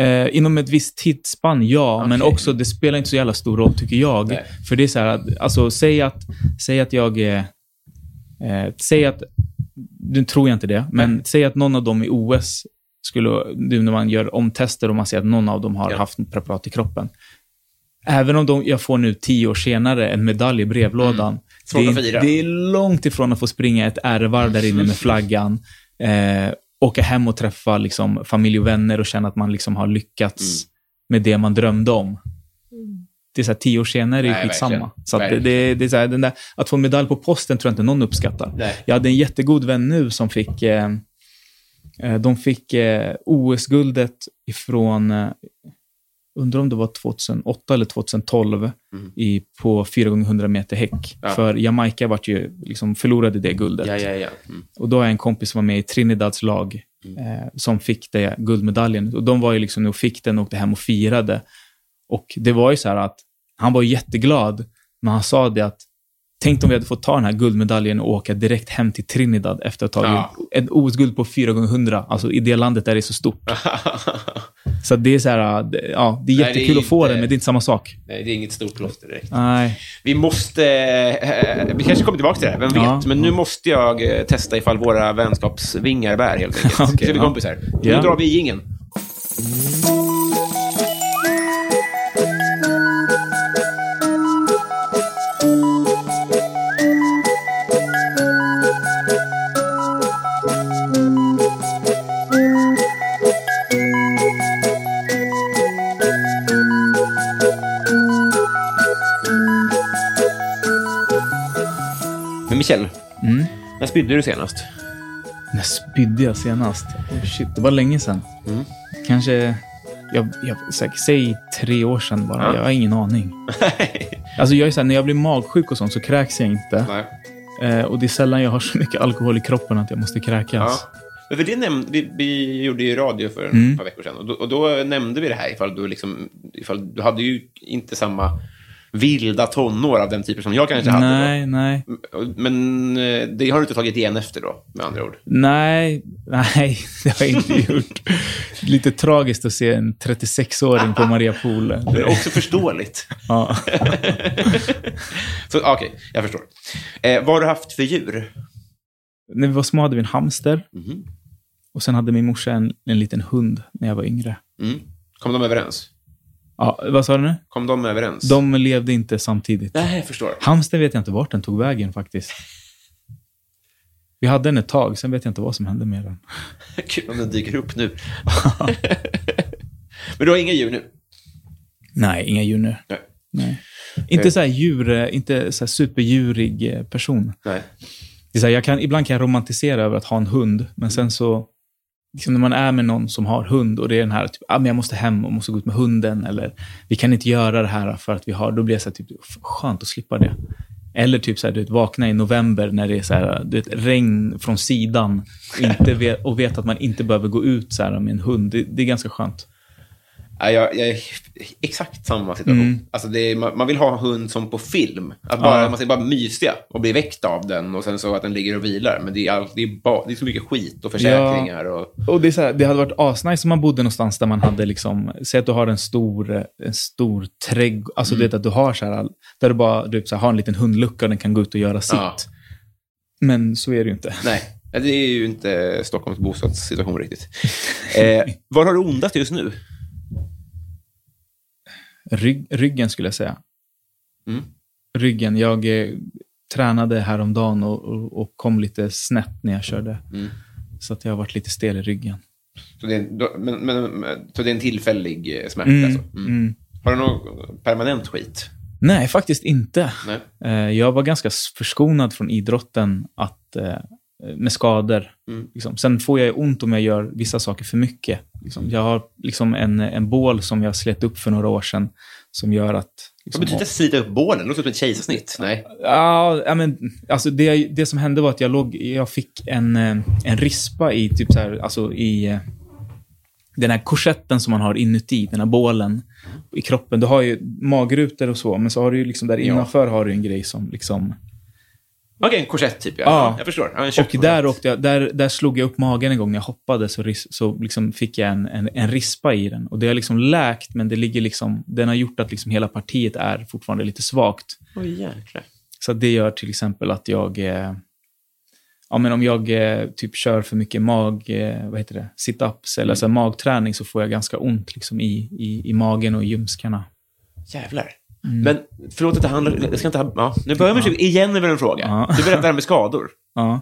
Eh, inom ett visst tidsspann, ja. Men Okej. också, det spelar inte så jävla stor roll, tycker jag. Nej. För det är så här, att, alltså, säg att, säg att jag... Eh, eh, säg att... Nu tror jag inte det, men säg att någon av dem i OS skulle... Nu när man gör omtester och man ser att någon av dem har Ja. haft preparat i kroppen. Även om de, jag får nu tio år senare en medalj i brevlådan. Svårt det, att är, fira. det är långt ifrån att få springa ett ärevarv där inne med flaggan. Eh, åka hem och träffa liksom, familj och vänner och känna att man liksom har lyckats Mm. med det man drömde om. Det är så här, tio år senare är det skitsamma. Så att det, det, det är så här, den där, att få en medalj på posten tror jag inte någon uppskattar. Nej. Jag hade en jättegod vän nu som fick, eh, eh, de fick eh, OS-guldet ifrån, eh, undrar om det var 2008 eller 2012, Mm. i, på 4x100 meter häck. Ja. För Jamaica vart ju, liksom, förlorade det guldet. Ja, ja, ja. Mm. Och då har jag en kompis som var med i Trinidads lag eh, som fick det, guldmedaljen. Och de var ju liksom och fick den och åkte hem och firade. Och det var ju så här att han var jätteglad, men han sa det att tänk om vi hade fått ta den här guldmedaljen och åka direkt hem till Trinidad efter att ha tagit Ja. ett OS-guld på 4x100. Alltså i det landet där det är så stort. Så det är så här, ja, det är Nej, det är jättekul att få inte- det, men det är inte samma sak. Nej, det är inget stort plåster direkt. Nej. Vi måste... Eh, vi kanske kommer tillbaka till det här, vem vet? Ja. Men nu måste jag eh, testa ifall våra vänskapsvingar bär, helt enkelt. Okej, så är vi kompisar. Nu Ja. drar vi gingen. När spydde du senast? När spydde jag senast? Oh, shit, det var länge sedan. Mm. Kanske, jag, jag, säkert, säg tre år sedan bara. Ja. Jag har ingen aning. Alltså jag är så här, när jag blir magsjuk och sånt så kräks jag inte. Nej. Eh, och det är sällan jag har så mycket alkohol i kroppen att jag måste kräkas. Ja. Men för det nämnde, vi, vi gjorde ju radio för ett Mm. par veckor sedan och då, och då nämnde vi det här ifall du, liksom, ifall du hade ju inte samma vilda tonår av den typen som jag kanske hade. nej, nej. Då. Men eh, det har du inte tagit igen efter då, med andra ord. Nej, nej, det har jag inte gjort. Lite tragiskt att se en 36-åring på Maria Pool. Det är också förståeligt. Ja. Okej, jag förstår. Eh, vad har du haft för djur? När vi var små hade vi en hamster. Mhm. Och sen hade min morsa en, en liten hund när jag var yngre. Mm. Kom de överens? Ja, vad sa du nu? Kom de överens? De levde inte samtidigt. Nej, jag förstår. Hamster vet jag inte vart den tog vägen faktiskt. Vi hade den ett tag, sen vet jag inte vad som hände med den. Kul om den dyker upp nu. Men du har inga djur nu? Nej, inga djur nu. Nej. Nej. Inte så här djur, inte så här superdjurig eh, person. Nej. Det är så här, jag kan, ibland kan jag romantisera över att ha en hund, men sen så, liksom när man är med någon som har hund och det är den här, typ, ah, men jag måste hem och måste gå ut med hunden, eller vi kan inte göra det här för att vi har, då blir jag så här, typ, skönt att slippa det. Eller typ så här, du vet, vakna i november när det är så här, du vet, regn från sidan och, inte vet, och vet att man inte behöver gå ut så här med en hund. Det, det är ganska skönt. Ja, jag, jag är exakt samma situation. Mm. Alltså är, man, man vill ha en hund som på film. Att bara, Ja. Man ska bara mysiga och bli väckt av den och sen så att den ligger och vilar. Men det är, all, det är, ba, det är så mycket skit och försäkringar. Och, Och det, är så här, det hade varit asnice om man bodde någonstans där man hade, liksom, säg att du har en stor, en stor trädgård, alltså Mm. du vet att du har så här, där du bara du vet, så här, har en liten hundlucka och den kan gå ut och göra sitt. Ja. Men så är det ju inte. nej, det är ju inte Stockholms bostadssituation riktigt. Eh, var har du ondast just nu? Rygg, ryggen skulle jag säga. Mm. Ryggen. Jag eh, tränade häromdagen och, och, och kom lite snett när jag körde. Mm. Så att jag har varit lite stel i ryggen. Så, det är, då- men, men, så det är en tillfällig eh, smärta? Mm, Alltså. Mm. mm. Har du någon permanent skit? Nej, faktiskt inte. Nej. Eh, Jag var ganska förskonad från idrotten att, eh, med skador. Mm. Liksom. Sen får jag ont om jag gör vissa saker för mycket. Liksom. Jag har liksom en, en bål som jag slet upp för några år sedan som gör att... Vad Liksom, betyder det slita upp bålen? Det låter som ett kejsarsnitt. Nej. Ja, ja, men, alltså det, det som hände var att jag, låg, jag fick en, eh, en rispa i, typ så här, alltså i eh, den här korsetten som man har inuti, den här bålen i kroppen. Du har ju magrutor och så, men så har du ju liksom där Ja. innanför har du en grej som liksom... Okej, en korsett typ. Ja. Ja. Jag förstår. Ja, Och där, åkte jag, där, där slog jag upp magen en gång när jag hoppade, så, ris, så liksom fick jag en, en, en rispa i den. Och det har liksom läkt, men det ligger liksom, den har gjort att liksom hela partiet är fortfarande lite svagt. Oj, jäklar. Så det gör till exempel att jag, eh, ja men om jag eh, typ kör för mycket mag, eh, vad heter det, sit-ups eller så här magträning så får jag ganska ont liksom i, i, i magen och i ljumskarna. Jävlar. Mm. Men förlåt att det handlar... Jag ska inte ha, ja, nu börjar vi igen med en fråga. Ja. Du berättar det här med skador. Ja.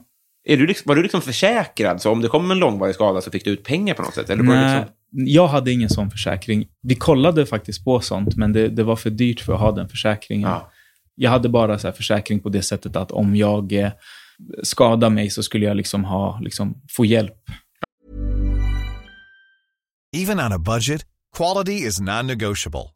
Är du liksom, var du liksom försäkrad? Så om det kom en långvarig skada så fick du ut pengar på något sätt? Eller Nej, liksom, jag hade ingen sån försäkring. Vi kollade faktiskt på sånt, men det, det var för dyrt för att ha den försäkringen. ja. Jag hade bara så här försäkring på det sättet att om jag eh, skadar mig så skulle jag liksom ha, liksom, få hjälp. Even on a budget, quality is non-negotiable.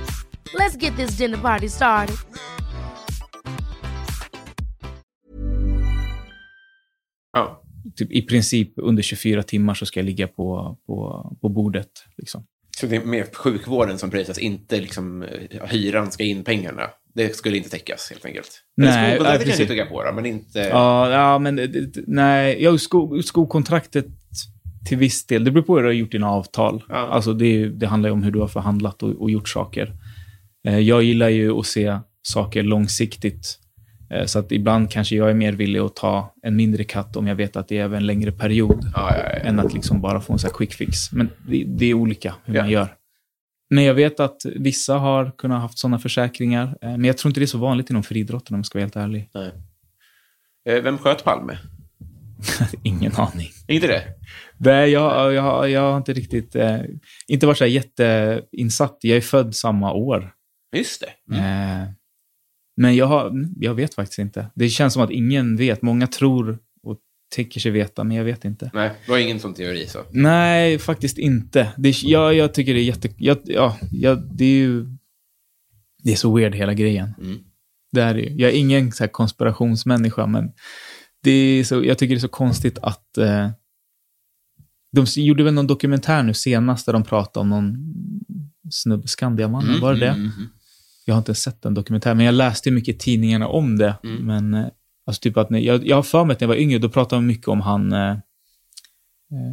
Let's get this dinner party started. ja. Typ, I princip under 24 timmar så ska jag ligga på, på, på bordet. Liksom. Så det är mer sjukvården som prisas, inte liksom eh, hyran ska in pengarna. Det skulle inte täckas helt enkelt. Nej, Eller nej, precis. jag tugga på då, men inte... Ja, ja men nej. Ja, sko, skokontraktet till viss del. Det beror på hur du har gjort dina avtal. Ja. Alltså det, det handlar ju om hur du har förhandlat och, och gjort saker. Eh, jag gillar ju att se saker långsiktigt. Eh, så att ibland kanske jag är mer villig att ta en mindre katt om jag vet att det är över en längre period. Ja, ja, ja. Än att liksom bara få en här quick fix. Men det, det är olika hur man gör. Men jag vet att vissa har kunnat haft sådana försäkringar. Eh, men jag tror inte det är så vanligt inom friidrotten om jag ska vara helt ärlig. Nej. Vem sköt Palme? Ingen aning. Inte det? Nej, jag, jag, jag har inte riktigt... Eh, inte varit så jätteinsatt. Jag är född samma år. Just det. Mm. Eh, men jag, har, jag vet faktiskt inte. Det känns som att ingen vet. Många tror och tänker sig veta, men jag vet inte. Nej, det var ingen sån teori så. Nej, faktiskt inte. Det, är- jag, jag tycker det är jätte... Jag, ja, jag, det är ju... Det är så weird hela grejen. Mm. Det är det ju. Jag är ingen så konspirationsmänniska, men det är så, jag tycker det är så konstigt att... Eh, de gjorde väl någon dokumentär nu senast där de pratade om någon snubbe, Skandiamannen, var det det? Mm, mm, Jag har inte sett den dokumentären, men jag läste mycket i tidningarna om det. Mm. Men eh, alltså typ att när, jag, jag har för mig att när jag var yngre, då pratade de mycket om han... Eh, eh,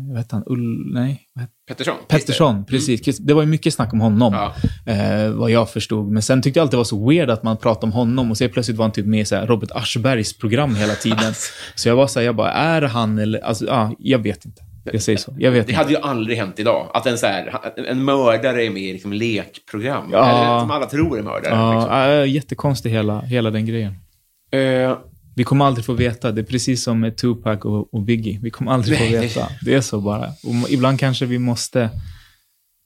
vad hette han? Ull... Nej, Pettersson? Pettersson, precis. Chris- Det var ju mycket snack om honom, Ja. eh, vad jag förstod. Men sen tyckte jag alltid det var så weird att man pratade om honom och så plötsligt var han typ med i Robert Aschbergs program hela tiden. så jag var så här, jag bara, är han eller... Alltså, ja, jag vet inte. Jag säger så. Jag vet Det inte. hade ju aldrig hänt idag. Att en, så här, en mördare är med i liksom lekprogram. Ja. Eller som alla tror är mördare. Ja, ja, jättekonstig hela, hela den grejen. liksom. Eh, Vi kommer aldrig få veta. Det är precis som med Tupac och, och Biggie. Vi kommer aldrig få Nej, veta. Det är så bara. Och ibland kanske vi måste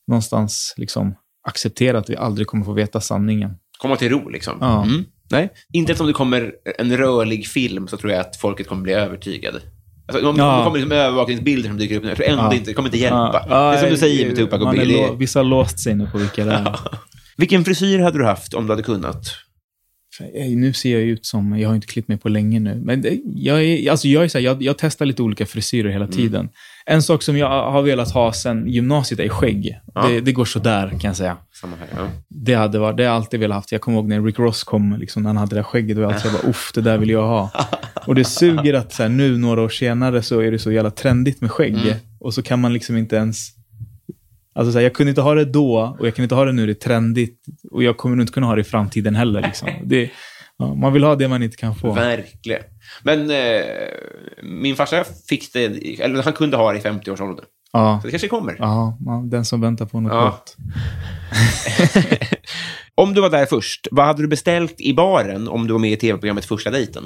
någonstans liksom acceptera att vi aldrig kommer få veta sanningen. komma till ro, liksom. Ja. Mm. Nej. Inte som det kommer en rörlig film så tror jag att folket kommer bli övertygade. Alltså, om, Ja. det kommer liksom övervakningsbilder som dyker upp nu, jag tror ändå Ja. inte, det kommer inte hjälpa. Ja, det är som du säger med Tupac och Biggie. Vissa har låst sig nu på vilka det är. Vilken frisyr hade du haft om du hade kunnat? Nu ser jag ut som, jag har inte klippt mig på länge nu, men jag, är, alltså jag, är så här, jag, jag testar lite olika frisyrer hela Mm. tiden. En sak som jag har velat ha sedan gymnasiet är skägg. Ja. Det, det går sådär kan jag säga. Samma här. Ja. Det hade varit, det har jag alltid velat haft. Jag kommer ihåg när Rick Ross kom, liksom, när han hade det där skägget, och jag alltid bara, uff, det där vill jag ha. Och det suger att så här, nu, några år senare, så är det så jävla trendigt med skägg. Mm. Och så kan man liksom inte ens... Alltså så här, jag kunde inte ha det då, och jag kan inte ha det nu, det är trendigt. Och jag kommer nog inte kunna ha det i framtiden heller. Liksom. Det, ja, man vill ha det man inte kan få. Verkligen. Men eh, min farsa fick det, eller han kunde ha det i 50-årsåldern. Ja, Så det kanske kommer. ja, den som väntar på något Ja. gott. om du var där först, vad hade du beställt i baren om du var med i tv-programmet Första dejten?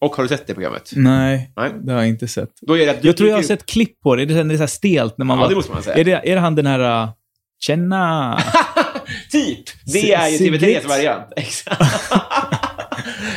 Och har du sett det programmet? Nej, Nej. det har jag inte sett. Då är det att du Jag tror jag har sett klipp på det. Det är, det så här stelt när man Ja, bara- det måste man säga. Är det, är det han den här... Uh, Känna... Typ! Det är ju TV3s Sigget. variant. Exakt.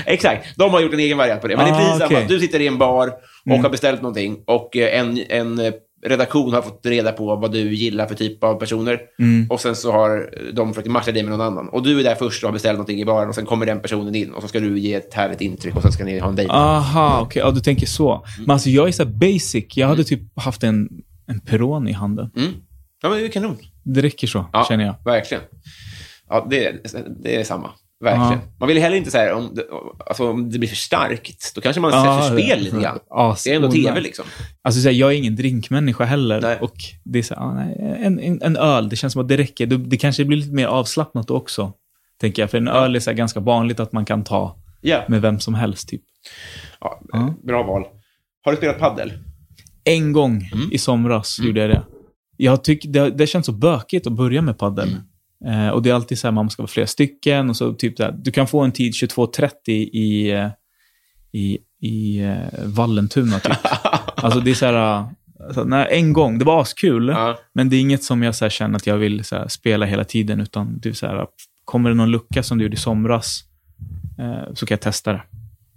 Exakt. De har gjort en egen variant på det. Men det Ah, precis samma. okej. Du sitter i en bar och Mm. har beställt någonting och eh, en, en eh, redaktion har fått reda på vad du gillar för typ av personer. Mm. Och sen så har de försökt matcha dig med någon annan. Och du är där först och har beställt någonting i baren och sen kommer den personen in och så ska du ge ett härligt intryck och sen ska ni ha en dejt. Aha, okej. Ja, du tänker så. Mm. Men alltså jag är så basic. Jag hade typ haft en, en Peroni i handen. Mm. Ja, men det är kanon. Det räcker så, Ja, känner jag. Verkligen. Ja, det, det är samma. Verkligen. Ja. Man vill heller inte så här, om det, alltså, om det blir för starkt, då kanske man Ja, sätter spel lite grann. Ja, Det är ändå tv liksom. Alltså så här, jag är ingen drinkmänniska heller. Nej. Och det är så här, nej, en, en, en öl, det känns som att det räcker. Det, det kanske blir lite mer avslappnat också. Tänker jag. För en öl är så ganska vanligt att man kan ta Ja. med vem som helst. Typ. ja. Bra val. Har du spelat paddel? En gång Mm. i somras gjorde jag det. Jag tycker det, det känns så bökigt att börja med padel. Mm. Eh, och det är alltid så här, man ska vara flera stycken och så typ där. Du kan få en tid 22.30 i, eh, i, i eh, Vallentuna typ. alltså det är så här, alltså, nej, en gång, det var askul. Ja. Men det är inget som jag så här, känner att jag vill så här, spela hela tiden, utan det är så här, kommer det någon lucka som du gjorde i somras, eh, så kan jag testa det.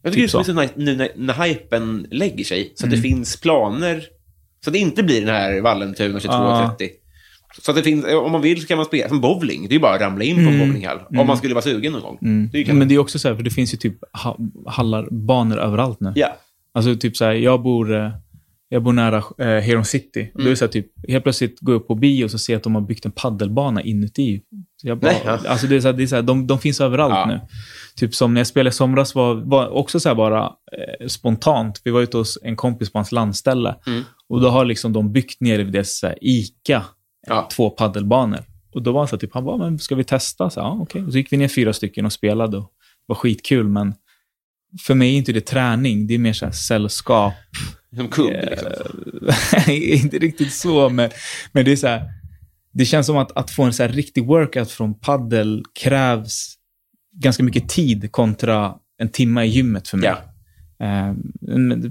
Jag tycker Typ det är så nice nu när, när hypen lägger sig, så att det Mm. finns planer. Så att det inte blir den här Vallentuna 22.30. Så att det finns, om man vill så kan man spela som bowling. Det är ju bara att ramla in på en Mm. bowlinghall. Om Mm. man skulle vara sugen någon gång. Mm. Det är ju. Men det är också så här, för det finns ju typ ha- hallar, banor överallt nu. Ja. Alltså typ så här, jag bor, eh, Jag bor nära eh, Heron City. Mm. Då är det så här, typ, helt plötsligt går jag upp på bio och så ser jag att de har byggt en paddelbana inuti. Så jag bara, Nej, ja. alltså det är så här, det är så här, de, de finns överallt Ja. nu. Typ som när jag spelade i somras var, var också så här bara eh, spontant. Vi var ute hos en kompis på hans landställe. Mm. Och då har liksom de byggt nere vid så här, ICA Ja. två paddelbanor. Och då var han så typ, han bara, men ska vi testa? Så, ja, okej. Och så gick vi ner fyra stycken och spelade. Och det var skitkul, men för mig är inte det träning. Det är mer så sällskap. Som kubb, Eh, liksom. inte riktigt så, men, men det är så här, det känns som att, att få en så här riktig workout från paddel krävs ganska mycket tid kontra en timme i gymmet för mig. Ja. Eh,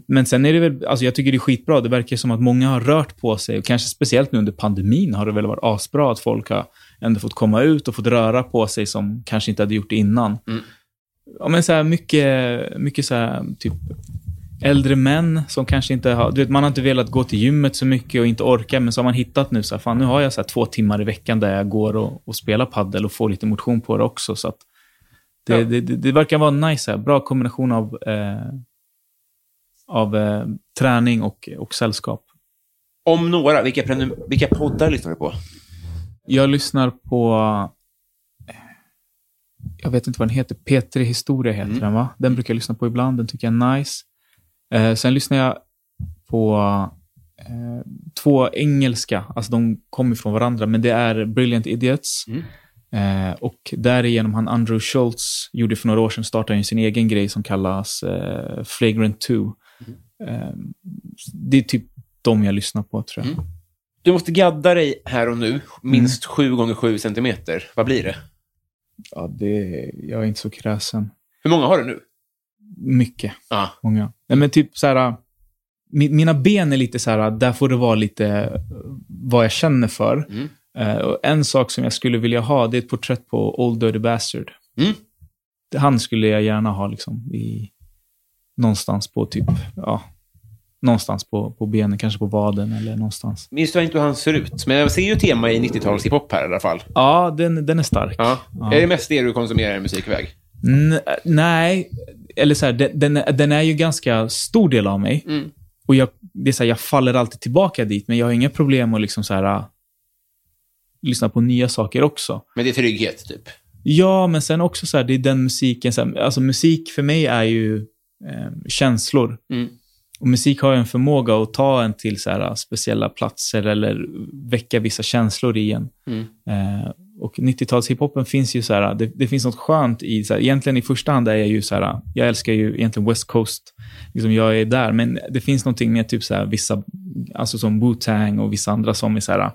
Men, sen är det väl, alltså jag tycker det är skitbra. Det verkar som att många har rört på sig och kanske speciellt nu under pandemin har det väl varit asbra att folk har ändå fått komma ut och fått röra på sig som kanske inte hade gjort det innan. Mm. Ja, men så här mycket, mycket så här, typ äldre män som kanske inte har, du vet, man har inte velat gå till gymmet så mycket och inte orkar, men så har man hittat nu så här, fan nu har jag så två timmar i veckan där jag går och, och spelar paddel och får lite motion på det också. Så det, Ja. det, det, det verkar vara nice, här. bra kombination av, eh, av eh, träning och, och sällskap. Om några, vilka, prenum- vilka poddar lyssnar du på? Jag lyssnar på, jag vet inte vad den heter, P3 Historia heter Mm. den va? Den brukar jag lyssna på ibland, den tycker jag är nice. Eh, sen lyssnar jag på eh, två engelska, alltså de kommer från varandra, men det är Brilliant Idiots. Mm. Eh, och därigenom han Andrew Schultz gjorde för några år sedan, startade sin egen grej som kallas eh, Flagrant 2. Eh, det är typ de jag lyssnar på tror jag. Mm. Du måste gadda dig här och nu, minst 7 gånger 7 centimeter. Vad blir det? Ja, det, jag är inte så kräsen. Hur många har du nu? Mycket. Ja. Många. Nej, men typ så här, mi- mina ben är lite så här, där får det vara lite eh, vad jag känner för. Mm. Och en sak som jag skulle vilja ha, det är ett porträtt på Old Dirty Bastard. Mm. Han skulle jag gärna ha liksom i, någonstans på typ, ja, någonstans på, på benen, kanske på vaden eller någonstans. Minns du inte hur han ser ut? Men jag ser ju tema i 90-tals hiphop här i alla fall. Ja, den, den är stark. Ja. Ja. Är det mest det du konsumerar i musikväg? N- nej, eller så här, den, den är ju ganska stor del av mig. Mm. Och jag, det är så här, jag faller alltid tillbaka dit, men jag har inga problem att liksom så här, äh, lyssna på nya saker också. Men det är trygghet, typ. Ja, men sen också så här, det är den musiken, så här, alltså musik för mig är ju eh, känslor. Mm. Och musik har ju en förmåga att ta en till så här, äh, speciella platser eller väcka vissa känslor i en. Mm. Eh, och 90-tals hiphopen finns ju så här, det, det finns något skönt i, så här, egentligen i första hand är jag ju så här, jag älskar ju egentligen West Coast, liksom jag är där, men det finns någonting med typ så här vissa, alltså som Wu-Tang och vissa andra som är så här,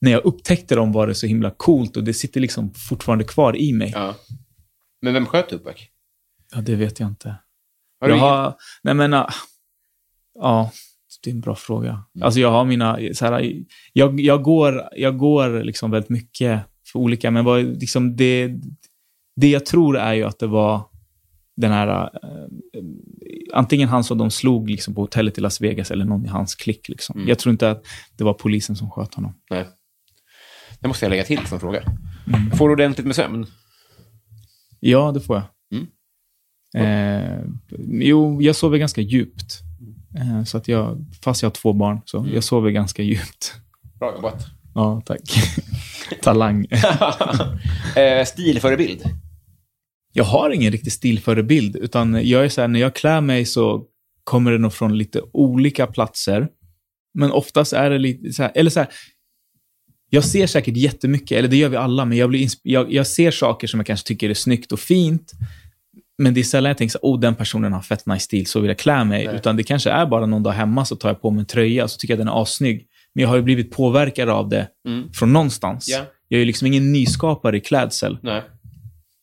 när jag upptäckte dem var det så himla coolt och det sitter liksom fortfarande kvar i mig. Ja, Ja. Men vem sköt Tupac? det vet jag inte. Har du jag har, nej men, ah, ja, det är en bra fråga. Alltså jag har mina, så här, jag, jag går, jag går liksom väldigt mycket för olika, men vad, liksom det, det jag tror är ju att det var den här, eh, antingen han som de slog liksom på hotellet i Las Vegas eller någon i hans klick. Liksom. Mm. Jag tror inte att det var polisen som sköt honom. Nej. Det måste jag lägga till som fråga. Mm. Får du ordentligt med sömn? Ja, det får jag. Eh, jo, jag sover ganska djupt. Eh, så att jag, fast jag har två barn, så Mm. jag sover ganska djupt. Bra jobbat. Ja, tack. Talang. eh, stilförebild? Jag har ingen riktig stilförebild, utan jag är så här, när jag klär mig så kommer det nog från lite olika platser. Men oftast är det lite så här, eller så här, jag ser säkert jättemycket, eller det gör vi alla, men jag, blir jag, jag ser saker som jag kanske tycker är snyggt och fint. Men det är sällan jag tänker så här, oh, den personen har fett nice stil, så vill jag klä mig. Nej. Utan det kanske är bara någon dag hemma så tar jag på mig en tröja och så tycker jag den är assnygg. Men jag har ju blivit påverkad av det Mm. från någonstans. Ja. Jag är ju liksom ingen nyskapare i klädsel. Nej.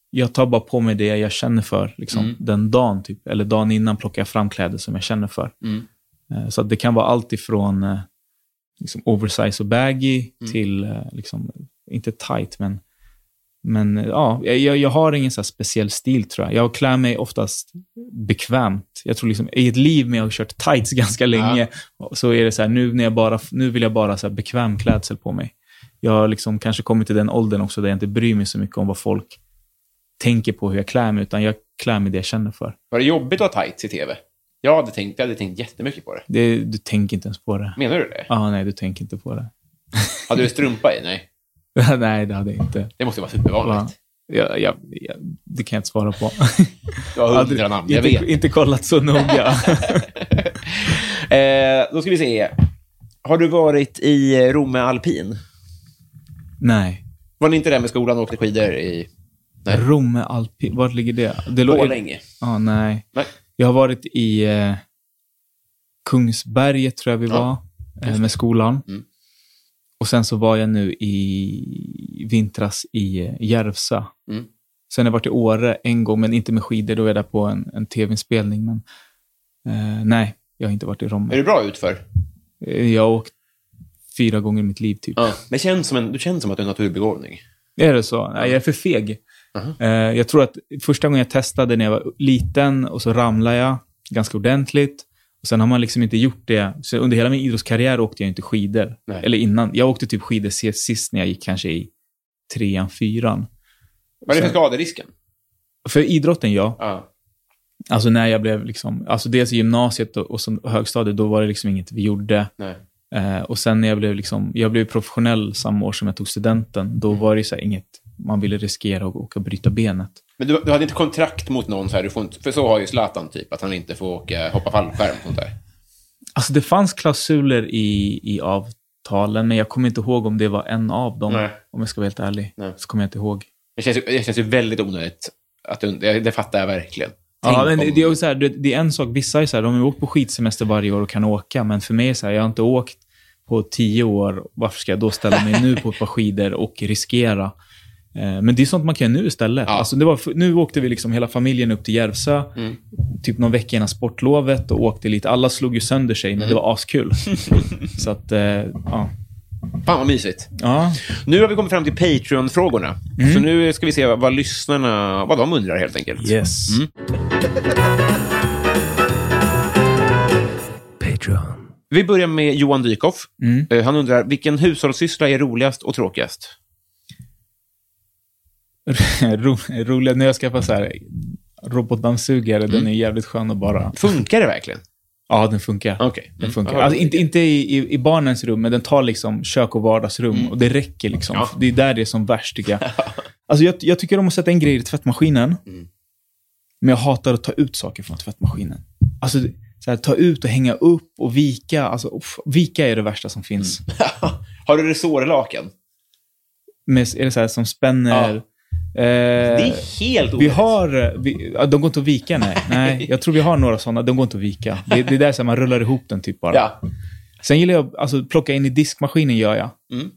Jag tar bara på mig det jag känner för liksom, Mm. den dagen. Typ. Eller dagen innan plockar jag fram kläder som jag känner för. Mm. Eh, Så att det kan vara allt ifrån eh, liksom oversize och baggy Mm. till, eh, liksom, inte tight, men, men ja, jag, jag har ingen så speciell stil tror jag. Jag klär mig oftast bekvämt. Jag tror liksom, i ett liv med att ha kört tights ganska länge, så är det så här, nu, när jag bara, nu vill jag bara så här bekväm klädsel på mig. Jag har liksom kanske kommit till den åldern också där jag inte bryr mig så mycket om vad folk tänker på hur jag klär mig, utan jag klär mig det jag känner för. Var det jobbigt att ha tights i tv? Jag hade tänkt, jag hade tänkt jättemycket på det. Det, du tänker inte ens på det. Menar du det? Ja, nej, du tänker inte på det. Hade du strumpa i? Nej. nej, det hade jag inte. Det måste vara supervanligt. Va? Ja, ja, ja, det kan jag inte svara på. Du har hundra namn, jag inte, vet. inte kollat så noga. eh, då ska vi se. Har du varit i Romme alpin? nej. Var ni inte där med skolan och åkte skidor i Nej. Romme Alpin, vart ligger det? det Borlänge? Ja, nej. Nej. Jag har varit i eh, Kungsberget, tror jag vi Ja, var, eh, med skolan. Mm. Och sen så var jag nu i vintras i eh, Järvsö. Mm. Sen har jag varit i Åre en gång, men inte med skidor. Då är jag där på en, en tv-inspelning. Men eh, nej, jag har inte varit i Är Romme. du bra utför? Eh, Jag har åkt fyra gånger i mitt liv, typ. Ja. Men känns som en, du känns som att du är en naturbegåvning. Är det så? Nej, jag är för feg. Aha. Eh, jag tror att första gången jag testade när jag var liten och så ramlade jag ganska ordentligt. Sen har man liksom inte gjort det. Så under hela min idrottskarriär åkte jag inte skidor. Nej. Eller innan. Jag åkte typ skidor sist när jag gick kanske i trean, fyran. Vad är det för skaderisken? För idrotten, ja. Ja. Alltså när jag blev liksom, alltså dels i gymnasiet och, och som högstadiet, då var det liksom inget vi gjorde. Eh, och sen när jag blev liksom, jag blev professionell samma år som jag tog studenten, då var det så inget man ville riskera och åka och bryta benet. Men du, du hade inte kontrakt mot någon så här, du får inte, för så har ju Zlatan typ, att han inte får åka, hoppa fallskärm och sånt där. Alltså det fanns klausuler i, i avtalen, men jag kommer inte ihåg om det var en av dem. Nej. Om jag ska vara helt ärlig. Nej. Så kommer jag inte ihåg. Det känns, det känns ju väldigt onödigt. Att det, det fattar jag verkligen. Ja, men det, det, är så här, det, det är en sak, vissa är så här, de har åkt på skidsemester varje år och kan åka, men för mig är så här, jag har inte åkt på tio år, varför ska jag då ställa mig nu på ett par skidor och riskera? Eh, Men det är sånt man kan göra nu istället. Ja. Alltså det var, nu åkte vi liksom hela familjen upp till Järvsö, Mm. typ någon vecka innan sportlovet och åkte lite. Alla slog ju sönder sig, Mm. men det var askul. så att, eh, ja. Fan vad mysigt. ja. Nu har vi kommit fram till Patreon-frågorna. Mm. Så nu ska vi se vad, vad lyssnarna, vad de undrar helt enkelt. Yes. Mm. Vi börjar med Johan Dykhoff. Mm. Eh, Han undrar, vilken hushållssyssla är roligast och tråkigast? Ro, roligt när jag skaffade så här robotdammsugare, Mm. den är jävligt skön att bara... Funkar det verkligen? Ja, den funkar. Den Mm. funkar. Ja, Alltså, inte inte i, i, barnens rum, men den tar liksom kök och vardagsrum. Och det räcker liksom. Ja. Det är där det är som värst, tycker jag. Alltså, jag, jag tycker om att sätta in grejer i tvättmaskinen. Mm. Men jag hatar att ta ut saker från tvättmaskinen. Alltså, så här, ta ut och hänga upp och vika. Alltså, uff, vika är det värsta som finns. Har du resårlaken? Med, är det så här som spänner... Det Eh, är helt vi onödigt. har... Vi, ja, de går inte att vika, nej. nej. Jag tror vi har några sådana. De går inte att vika. Det, det är där så man rullar ihop den typ bara. Ja. Sen gillar jag, alltså plocka in i diskmaskinen gör jag. Mm.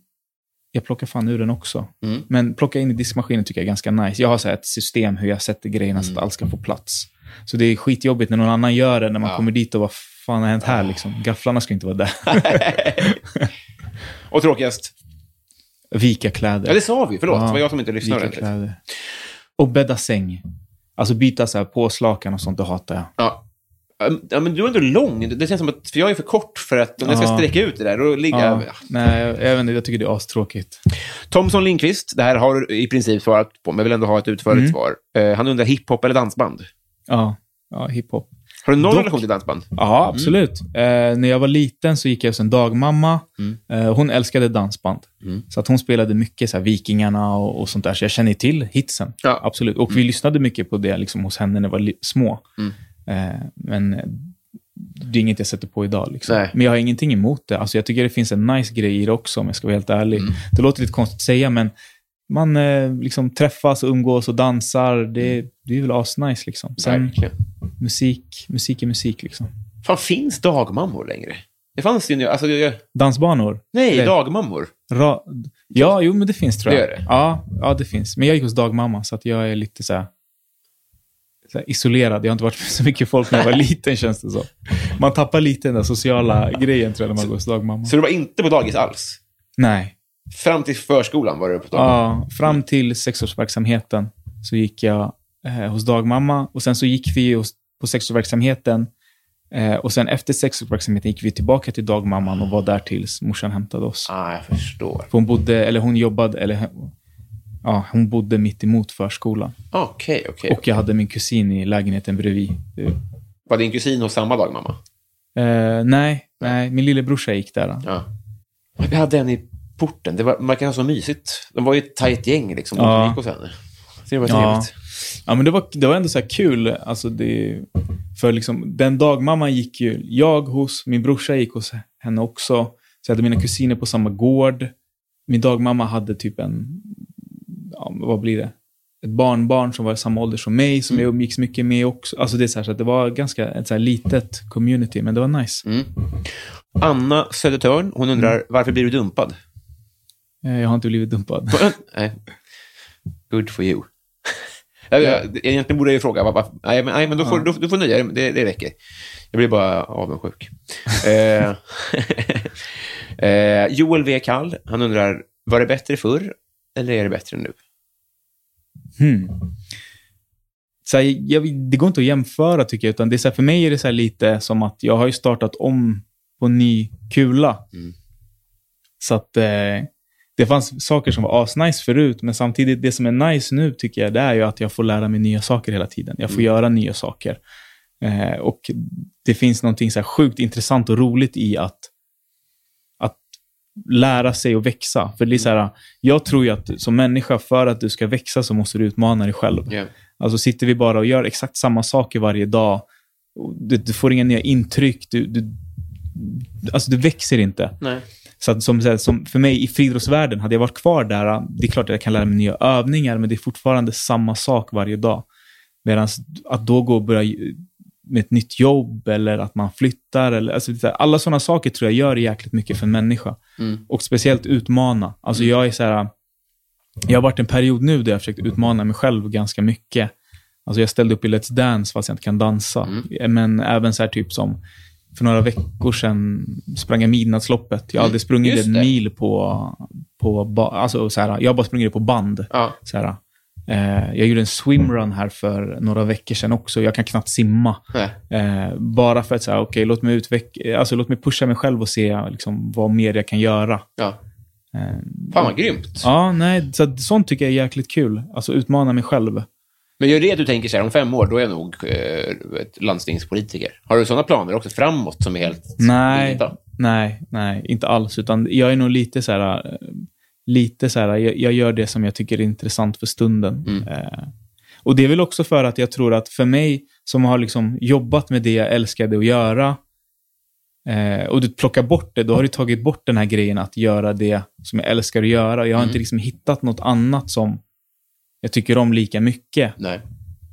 Jag plockar fan ur den också. Mm. Men plocka in i diskmaskinen tycker jag är ganska nice. Jag har så ett system hur jag sätter grejerna så Mm. att allt ska få plats. Så det är skitjobbigt när någon annan gör det, när man Ja. kommer dit och vad fan har hänt här liksom? Gafflarna ska inte vara där. Och tråkigast? Vika kläder. Ja, det sa vi. Förlåt, Ja, det var jag som inte lyssnade Vika kläder. Och bädda säng. Alltså byta så här påslakan och sånt, det hatar jag. Ja. Ja, men du är ändå lång. Det känns som att, för jag är för kort för att om jag ska Ja. sträcka ut det där, då ligger Ja, jag... nej, jag, jag, vet inte, jag tycker det är astråkigt. Thomson Lindqvist, det här har du i princip svarat på, men jag vill ändå ha ett utförligt Mm. svar. Eh, han undrar hiphop eller dansband? Ja, ja hiphop. Har du någon Dock- relation till dansband? Ja, absolut. Eh, när jag var liten så gick jag hos en dagmamma. Mm. Eh, hon älskade dansband. Mm. Så att hon spelade mycket så här, Vikingarna och, och sånt där. Så jag känner till hitsen. Ja. Absolut. Och vi lyssnade mycket på det liksom, hos henne när vi var små. Mm. Eh, men det är inget jag sätter på idag. Liksom. Men jag har ingenting emot det. Alltså, jag tycker det finns en nice grej i det också, om jag ska vara helt ärlig. Mm. Det låter lite konstigt att säga, men man eh, liksom träffas och umgås och dansar. Det, det är väl asnice. Liksom. Sen Verkligen. musik, musik är musik. Liksom. Fan, finns dagmammor längre? Det fanns ju nu, alltså, det- Dansbanor. nej, Det- dagmammor. Ra ja, jo, men det finns tror jag. Det gör det? Ja, ja, det finns. Men jag gick hos dagmamma, så att jag är lite så här, så här isolerad. Jag har inte varit med så mycket folk när jag var liten, känns det så. Man tappar lite den där sociala grejen, tror jag, när man går hos dagmamma. Så du var inte på dagis alls? Nej. Fram till förskolan var du på? Ja, fram till sexårsverksamheten så gick jag eh, hos dagmamma. Och sen så gick vi hos, på sexårsverksamheten. Eh, och sen efter sexårsverksamheten gick vi tillbaka till dagmamman och var där tills morsan hämtade oss. Ah, jag förstår. För hon bodde, eller hon jobbade, eller ja, hon bodde mitt emot förskolan. Okej, okej. Och jag hade min kusin i lägenheten bredvid. Det- Var din kusin hos samma dagmamma? Eh, nej, nej, min lillebrorsa gick där. Ja. Vi hade en i porten. Det var, man kan ha så mysigt. De var ju ett tajt gäng liksom. Ja. Ja. gick hos henne. Så det var Ja. trevligt. Ja, men det var, det var ändå så här kul. Alltså det, för liksom, den dagmamman gick ju jag hos, min brorsa gick hos henne också. Så jag hade mina kusiner på samma gård. Min dagmamma hade typ en, ja, vad blir det? Ett barnbarn som var i samma ålder som mig, som jag umgicks mycket med också. Alltså det är så, här, så att det var ganska ett så litet community, men det var nice. Mm. Anna Södertörn, hon undrar Mm. varför blir du dumpad? Eh, Jag har inte blivit dumpad. nej. Good for you. Jag, jag, egentligen borde jag ju fråga, nej, men, nej, men då får, du, du får nöja dig, det, det räcker. Jag blir bara avundsjuk. eh, eh, Joel W. Kall, han undrar, var det bättre förr eller är det bättre nu? Hmm. Så här, jag, det går inte att jämföra tycker jag, utan det är så här, för mig är det så här lite som att jag har ju startat om på ny kula. Mm. Så att eh, det fanns saker som var asnice förut, men samtidigt det som är nice nu tycker jag, det är ju att jag får lära mig nya saker hela tiden. Jag får göra nya saker. Eh, och det finns någonting så sjukt intressant och roligt i att, att lära sig och växa. För det är så här, jag tror ju att som människa, för att du ska växa så måste du utmana dig själv. Yeah. Alltså sitter vi bara och gör exakt samma saker varje dag, du, du får inga nya intryck, du, du, alltså du växer inte. Nej. Så att, som, som för mig i friidrottsvärlden, hade jag varit kvar där, det är klart att jag kan lära mig nya övningar, men det är fortfarande samma sak varje dag. Medan att då gå och börja med ett nytt jobb eller att man flyttar, eller, alltså, alla sådana saker tror jag gör jäkligt mycket för en människa. Mm. Och speciellt utmana. Alltså jag är så här, jag har varit en period nu där jag försökt utmana mig själv ganska mycket. Alltså jag ställde upp i Let's Dance fast jag inte kan dansa. Men även så här typ som för några veckor sedan sprang jag midnattsloppet. Jag har aldrig sprungit just en det. mil på, på alltså så här, jag har bara sprungit det på band. Ja. Så här, eh, jag gjorde en swimrun här för några veckor sedan också. Jag kan knappt simma. Eh, bara för att säga, okej, låt mig utveckla, alltså låt mig pusha mig själv och se liksom, vad mer jag kan göra. Ja. Eh, Fan vad grymt. Ja, nej, så sånt tycker jag är jäkligt kul. Alltså utmana mig själv. Men gör det att du tänker så här, om fem år, då är jag nog eh, landstingspolitiker. Har du sådana planer också framåt som är helt Nej, vilda? nej, nej, inte alls. Utan jag är nog lite så här, eh, lite så här, jag, jag gör det som jag tycker är intressant för stunden. Mm. Eh, och det är väl också för att jag tror att för mig som har liksom jobbat med det jag älskade att göra, eh, och du plockar bort det, då har du tagit bort den här grejen att göra det som jag älskar att göra. Jag har Mm. inte liksom hittat något annat som jag tycker om lika mycket. Nej.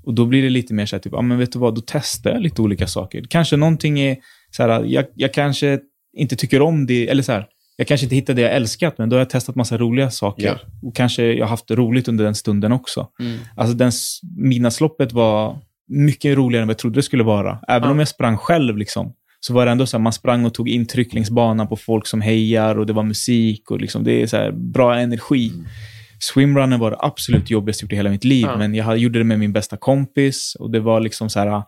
Och då blir det lite mer så här, typ, ja men vet du vad, då testar jag lite olika saker. Kanske någonting är så här, jag, jag kanske inte tycker om det, eller så här, jag kanske inte hittar det jag älskat, men då har jag testat massa roliga saker. Ja. Och kanske jag har haft roligt under den stunden också. Mm. Alltså den midnattsloppet var mycket roligare än vad jag trodde det skulle vara. Även Ja. om jag sprang själv, liksom, så var det ändå så här, man sprang och tog intryck längs banan på folk som hejar och det var musik och liksom, det är så här, bra energi. Swimrunnen var det absolut jobbigaste jag gjort i hela mitt liv, Ja. men jag hade- gjorde det med min bästa kompis och det var liksom så här,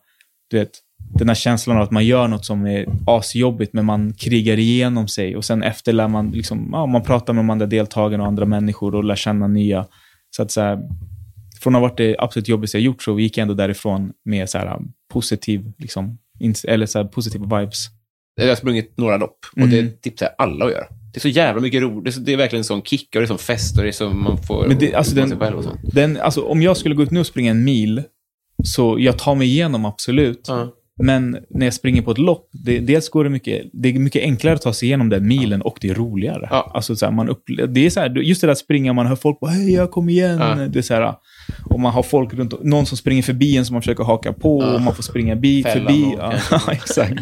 du vet, den här känslan av att man gör något som är asjobbigt, men man krigar igenom sig och sen efter lär man, liksom, ja, man pratar med de andra deltagarna och andra människor och lär känna nya. Så att så här, från att ha varit det absolut jobbigaste jag gjort så gick jag ändå därifrån med så här, positiv, liksom, eller så här, positiva vibes. Jag har sprungit några lopp och det Mm. tipsar jag alla att göra. Det är så jävla mycket roligt. Det det är verkligen en sån kick och det är sån fest och det är så man får Men det- alltså den- sig själv och sånt. Den, alltså, om jag skulle gå ut nu och springa en mil, så jag tar mig igenom absolut. Ja. Men när jag springer på ett lopp, det, dels går det mycket, det är mycket enklare att ta sig igenom den milen och det är roligare. Ja. Alltså, så här, man upple- det är så här, just det där att springa, man hör folk bara hej, jag kom igen. Ja. Det är så här, och man har folk runt någon som springer förbi en som man försöker haka på Ja. och man får springa bi, Fälla förbi. Ja, exakt.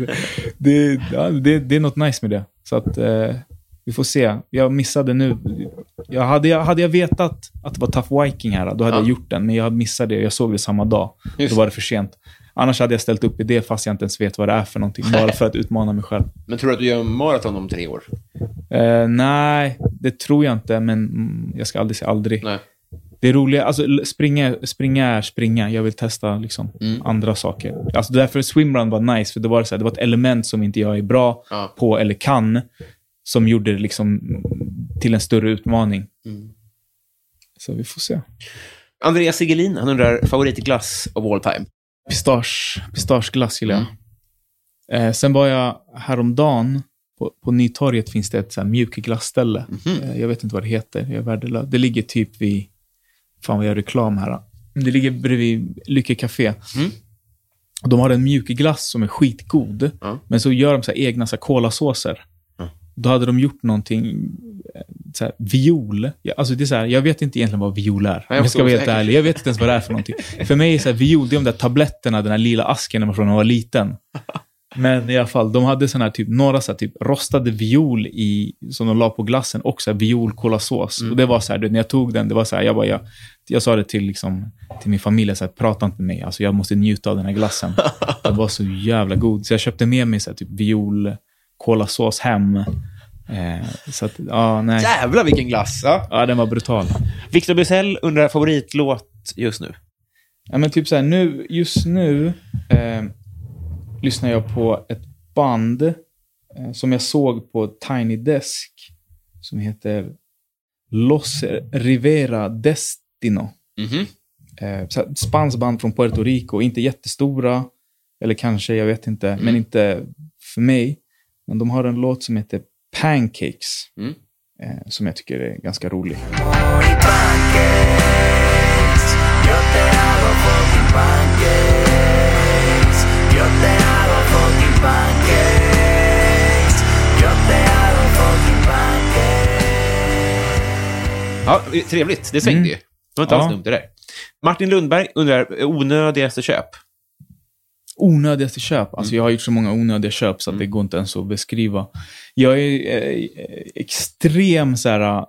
Det, det, det är något nice med det. Så att eh, vi får se. Jag missade nu. Jag hade, jag, hade jag vetat att det var Tough Viking här, då hade Ja. jag gjort den. Men jag missade det. Jag såg det samma dag. Just Då var det för sent. Annars hade jag ställt upp i det fast jag inte ens vet vad det är för någonting. Bara för att utmana mig själv. Men tror du att du gör maraton om tre år? Eh, nej, det tror jag inte. Men mm, jag ska aldrig säga aldrig. Nej. Det är roliga, alltså springa, springa är springa. Jag vill testa liksom, Mm. andra saker. Alltså därför swimrun var nice, för det var, så här, det var ett element som inte jag är bra Ja. på eller kan, som gjorde det liksom mm, till en större utmaning. Mm. Så vi får se. Andreas Sigelin, han undrar favoritglass of all time. Pistage, pistageglass gillar jag. Mm. Eh, sen var jag häromdagen, på, på Nytorget finns det ett så här mjukglassställe. Mhm. Eh, jag vet inte vad det heter, jag är värdelös. Det ligger typ vid, fan vad jag gör reklam här. då. Det ligger bredvid Lycke Café. Mm. De har en mjukglass som är skitgod, men så gör de så egna så här kolasåser. Då hade de gjort någonting, eh, så här, viol. Alltså det är så här, jag vet inte egentligen vad viol är. Om jag ska vara helt ärlig. Jag vet inte ens vad det är för någonting. För mig är så här, viol, det är de där tabletterna, den här lila asken när man från när man var liten. Men i alla fall, de hade sån här typ, några så här typ rostade viol i, som de la på glassen och så här violkolasås. Och det var så här, du, när jag tog den, det var så här, jag bara, jag, jag sa det till, liksom, till min familj, så här, prata inte med mig, alltså jag måste njuta av den här glassen. Den var så jävla god. Så jag köpte med mig så här, typ viol kolasås hem. Eh, så att, ja, nej. Jävlar vilken glass! Ja. Ja, den var brutal. Victor Bysell undrar favoritlåt just nu. Ja, men typ så här, nu, just nu eh, lyssnar jag på ett band eh, som jag såg på Tiny Desk som heter Los Rivera Destino. Mhm. Eh, så här, spanskt band från Puerto Rico, inte jättestora, eller kanske, jag vet inte, men inte för mig. Men de har en låt som heter Pancakes, Mm. eh, som jag tycker är ganska rolig. Ja, trevligt. Det svängde Mm. ju. Det var inte Ja. alls dumt det där. Martin Lundberg undrar, onödigaste köp? Onödigaste köp. Alltså Mm. jag har gjort så många onödiga köp så att det går inte ens att beskriva. Jag är eh, extrem så här,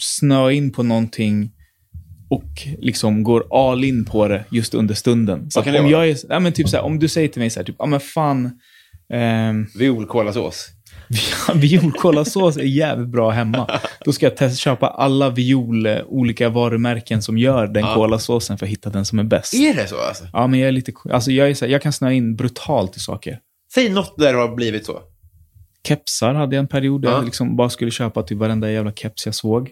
snö in på någonting och liksom går all in på det just under stunden. Så Vad kan det om, vara? jag är, ja, men typ så här, om du säger till mig så här, typ, ja men fan, ehm, Violkolasås. Violkolasås är jävligt bra hemma. Då ska jag testa, köpa alla viol, eh, olika varumärken som gör den Ja. kolasåsen för att hitta den som är bäst. Är det så alltså? Ja, men jag är lite, alltså jag är så här, jag kan snöa in brutalt i saker. Säg något där det har blivit så. Kepsar hade jag en period där Ja. jag liksom bara skulle köpa typ varenda jävla keps jag såg.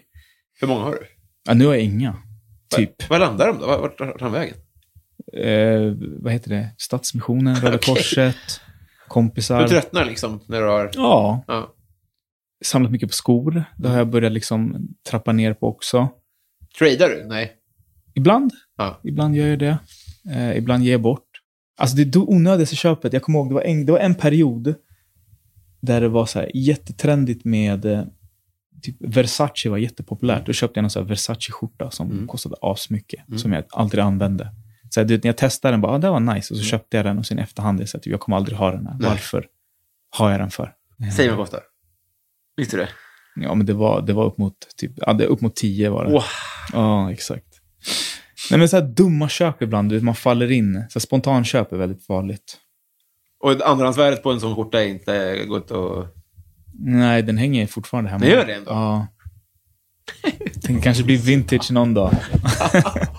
Hur många har du? Ja, nu har jag inga. Typ. Vad landar de då? Vart tar de vägen? Eh, vad heter det? Stadsmissionen, Röda Okej. Korset, kompisar. Du tröttnar liksom när du har... Ja, Ja. samlat mycket på skor. Det har jag börjat liksom trappa ner på också. Tradar du? Nej. Ibland. Ja. Ibland gör jag det. Eh, ibland ger jag bort. Alltså det onödigaste köpet, jag kommer ihåg, det var en, det var en period där det var så här jättetrendigt med eh, typ Versace var jättepopulärt. Då köpte jag här Versace-skjorta som Mm. kostade asmycket, som jag aldrig använde. Så här, du när jag testade den, bara, ah, det var nice. Och så köpte jag den och sen i efterhand, jag, så här, typ, jag kommer aldrig ha den här. Nej. Varför har jag den för? Säg vad kostar. Visste du det? Ja, men det var, det var upp mot, typ, ja, det, upp mot tio var det. Wow. Ja, exakt. Nej, men så här dumma köp ibland, du vet, man faller in. Så spontanköp är väldigt farligt. Och andrahandsvärdet på en sån skjorta är inte gått att... Nej, den hänger fortfarande hemma. Den gör det ändå? Ja. Den kanske blir vintage någon dag.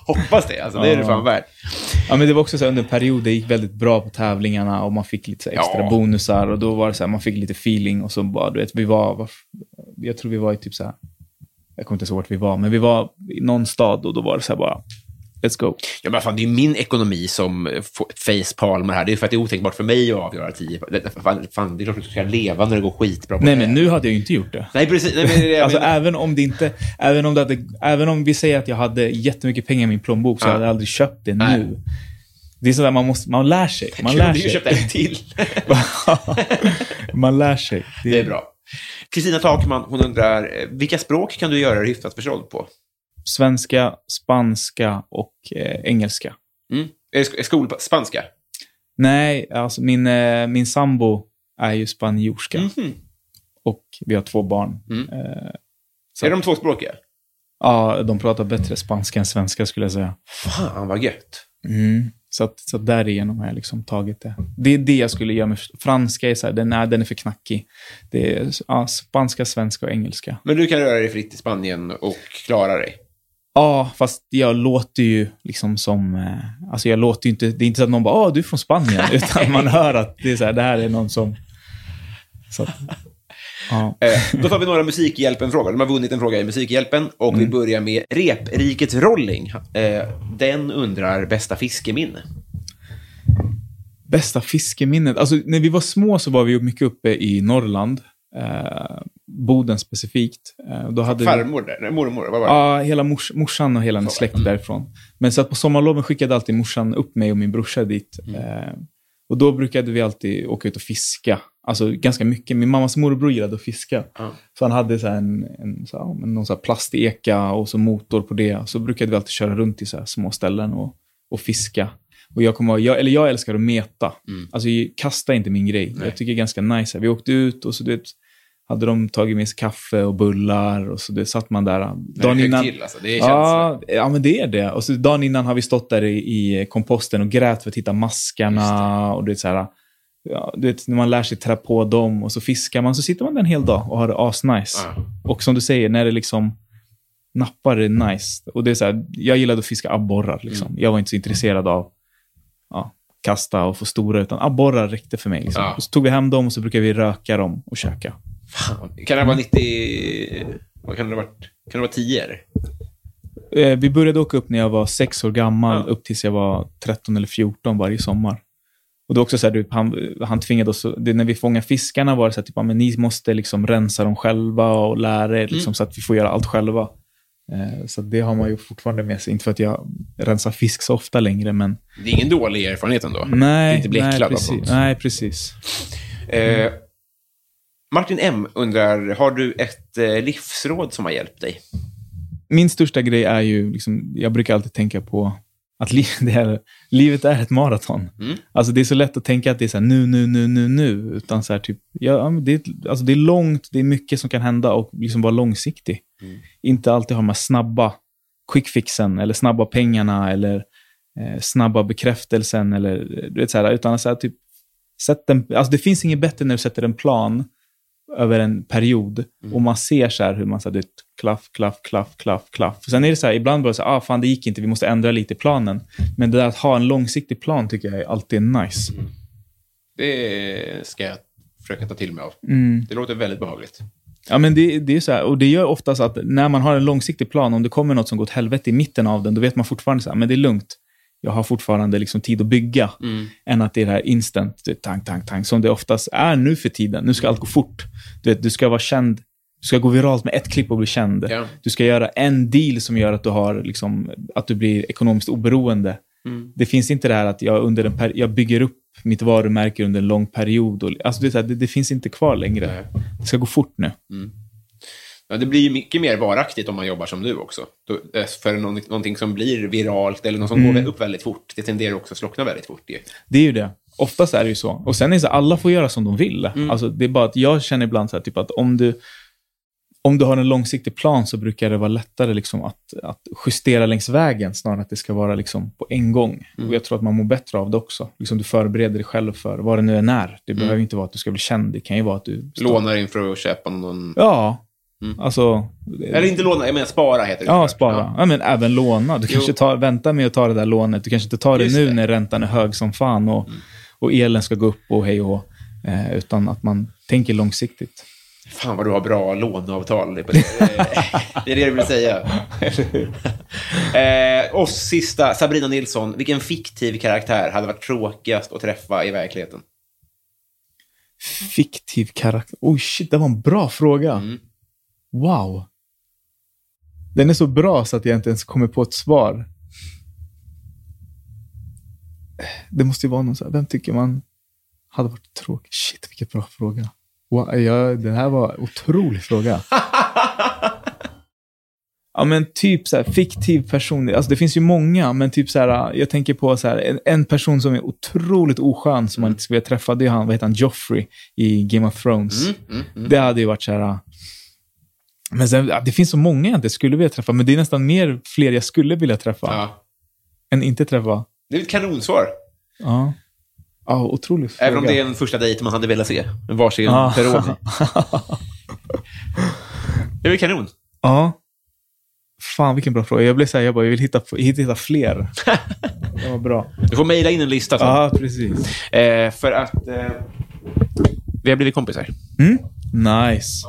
Hoppas det. Alltså, det är det fan värt. Ja, men det var också så här, under en period det gick väldigt bra på tävlingarna och man fick lite så här, extra Ja. bonusar och då var det så här, man fick lite feeling och så bara, du vet, vi var, var jag tror vi var i typ så här, jag kommer inte ihåg vart vi var, men vi var i någon stad och då var det så här bara, let's go. Ja, men fan, det är ju min ekonomi som facepalmar här. Det är för att det är otänkbart för mig att avgöra tio. Det, fan, fan, det är klart att du ska leva när det går skitbra på Nej, det. men nu hade jag ju inte gjort det. Nej, precis. Nej, men, jag Alltså även om det inte, även om det hade, även om vi säger att jag hade jättemycket pengar i min plånbok så Ja. hade jag aldrig köpt det Nej. nu. Det är sådär, man, måste, man lär sig. Man Du lär sig. köpt en till. man lär sig. Det är bra. Kristina Takman, hon undrar, eh, vilka språk kan du göra dig hyfsat förstådd på? Svenska, spanska och eh, engelska. Mm. Är sk- är skol spanska? Nej, alltså min, eh, min sambo är ju spanjorska Mhm. och vi har två barn. Mm. Eh, Så- Är de tvåspråkiga? ja, de pratar bättre spanska än svenska skulle jag säga. Fan, vad gött. Mm. Så, att, så att därigenom har jag liksom tagit det. Det är det jag skulle göra med franska. Är så här, den, är, den är för knackig. Det är ja, spanska, svenska och engelska. Men du kan röra dig fritt i Spanien och klara dig? Ja, fast jag låter ju liksom som... Eh, alltså jag låter inte... Det är inte så att någon bara “Åh, du är från Spanien”, utan man hör att det är så här, det här är någon som... Så, att- ja. Eh, då tar vi några Musikhjälpen-frågor. De har vunnit en fråga i Musikhjälpen och Mm. vi börjar med Reprikets Rolling. Eh, den undrar bästa fiskeminne. Bästa fiskeminnet? Alltså, när vi var små så var vi mycket uppe i Norrland. Eh, Boden specifikt. Eh, då hade vi, Farmor där? Nej, mormor? Vad var det? Ja, hela mors, morsan och hela hennes släkt därifrån. Men så att på sommarloven skickade alltid morsan upp mig och min brorsa dit. Mm. Eh, och då brukade vi alltid åka ut och fiska. Alltså ganska mycket. Min mammas morbror gillade att fiska. Ja. Så han hade så här en, en så här, någon så här plasteka och så motor på det. Så brukade vi alltid köra runt i så här små ställen och, och fiska. Och jag, kommer, jag, eller jag älskar att meta. Mm. Alltså kasta är inte min grej. Nej. Jag tycker det är ganska nice. Vi åkte ut och så du vet, hade de tagit med sig kaffe och bullar och så det satt man där. Det är högt till, alltså. Det är. Ja, ja, men det är det. Och så dagen innan har vi stått där i, i komposten och grät för att hitta maskarna. Och det är så här, ja, du vet, när man lär sig trä på dem och så fiskar man, så sitter man där en hel dag och har det asnice. Ja. Och som du säger, när det liksom nappar det är nice. Och det är så här, jag gillade att fiska abborrar. Liksom. Mm. Jag var inte så intresserad av ja, kasta och få stora, utan abborrar räckte för mig. Liksom. Ja. Och så tog vi hem dem och så brukade vi röka dem och käka. Fan. Kan det vara 90... Vad kan det ha varit? Kan det vara 10? eller? Eh, vi började åka upp när jag var sex år gammal, Ja. upp tills jag var 13 eller 14 varje sommar. Och det också så här, du, han, han tvingade oss, det, när vi fångade fiskarna var det så här, typ, men ni måste liksom rensa dem själva och lära er liksom, Mm. så att vi får göra allt själva. Eh, så det har man ju fortfarande med sig. Inte för att jag rensar fisk så ofta längre, men Det är ingen dålig erfarenhet ändå. nej, inte bli nej, precis, nej, precis. Eh, Martin M undrar, har du ett eh, livsråd som har hjälpt dig? Min största grej är ju, liksom, jag brukar alltid tänka på att li är, livet är ett maraton. Mm. Alltså det är så lätt att tänka att det är så här, nu, nu, nu, nu, nu. Utan så här, typ, ja, det, är, alltså det är långt, det är mycket som kan hända och liksom vara långsiktig. Mm. Inte alltid ha de här snabba quick fixen eller snabba pengarna eller eh, snabba bekräftelsen eller du vet så här, utan så här, typ, sätt en, alltså det finns inget bättre när du sätter en plan över en period och man ser så här hur man så här, det klaff, klaff, klaff, klaff, klaff. Sen är det så här, ibland bara så här, ah, fan det gick inte, vi måste ändra lite i planen. Men det där att ha en långsiktig plan tycker jag är alltid nice. Det ska jag försöka ta till mig av. Mm. Det låter väldigt behagligt. Ja, men det, det är så här, och det gör oftast att när man har en långsiktig plan, om det kommer något som går åt helvete i mitten av den, då vet man fortfarande så här, men det är lugnt. Jag har fortfarande liksom tid att bygga, än att det är det här instant, tang, tang, tang, som det oftast är nu för tiden. Nu ska allt gå fort. Du, vet, du ska vara känd, du ska gå viralt med ett klipp och bli känd. Ja. Du ska göra en deal som gör att du, har, liksom, att du blir ekonomiskt oberoende. Mm. Det finns inte det här att jag, under en jag bygger upp mitt varumärke under en lång period. Och, alltså det, här, det, det finns inte kvar längre. Nej. Det ska gå fort nu. Ja, det blir ju mycket mer varaktigt om man jobbar som du också. Eh, för någonting, som blir viralt eller något som Mm. går upp väldigt fort, det tenderar också att slockna väldigt fort. ju. Det är ju det. Oftast är det ju så. Och sen är det så att alla får göra som de vill. Mm. Alltså, det är bara att jag känner ibland så här, typ att om du, om du har en långsiktig plan så brukar det vara lättare liksom att, att justera längs vägen snarare än att det ska vara liksom på en gång. Mm. Och jag tror att man mår bättre av det också. Liksom du förbereder dig själv för vad det nu än är. Det behöver inte vara att du ska bli känd. Det kan ju vara att du... Lånar in för att köpa någon... Ja. Mm. Alltså... Eller inte låna, jag menar spara heter det. Ja, spara. Ja. men även låna. Du kanske tar, väntar med att ta det där lånet. Du kanske inte tar det Just nu det. Mm. när räntan är hög som fan och, och elen ska gå upp och hej och eh, Utan att man tänker långsiktigt. Fan vad du har bra låneavtal. Det är det är det du vill säga. eh, och sista, Sabrina Nilsson. Vilken fiktiv karaktär hade varit tråkigast att träffa i verkligheten? Fiktiv karaktär. Oj, shit, det var en bra fråga. Mm. Wow. Den är så bra så att jag inte ens kommer på ett svar. Det måste ju vara någon så här, vem tycker man hade varit tråkig? Shit, vilken bra fråga. Wow, ja, den här var en otrolig fråga. Ja, men typ så här, fiktiv person. Alltså det finns ju många, men typ så här, jag tänker på så här, en, en person som är otroligt oskön som man inte skulle vilja träffa. Det är han, vad heter han, Joffrey i Game of Thrones. Mm, mm, mm. Det hade ju varit så här... Men sen, det finns så många jag inte skulle vilja träffa, men det är nästan mer fler jag skulle vilja träffa Ja. än inte träffa. Det är ett kanonsvar. Ja. Ja, otroligt fråga. Även om det är en första dejt man hade velat se. En varsin Ja. Peroni. Det är väl kanon? ja. Fan, vilken bra fråga. Jag blev så här, jag bara, jag vill hitta, hitta, hitta fler. Det var bra. Du får mejla in en lista. sen. Ja, precis. Eh, för att eh, vi har blivit kompisar. Mm? Nice.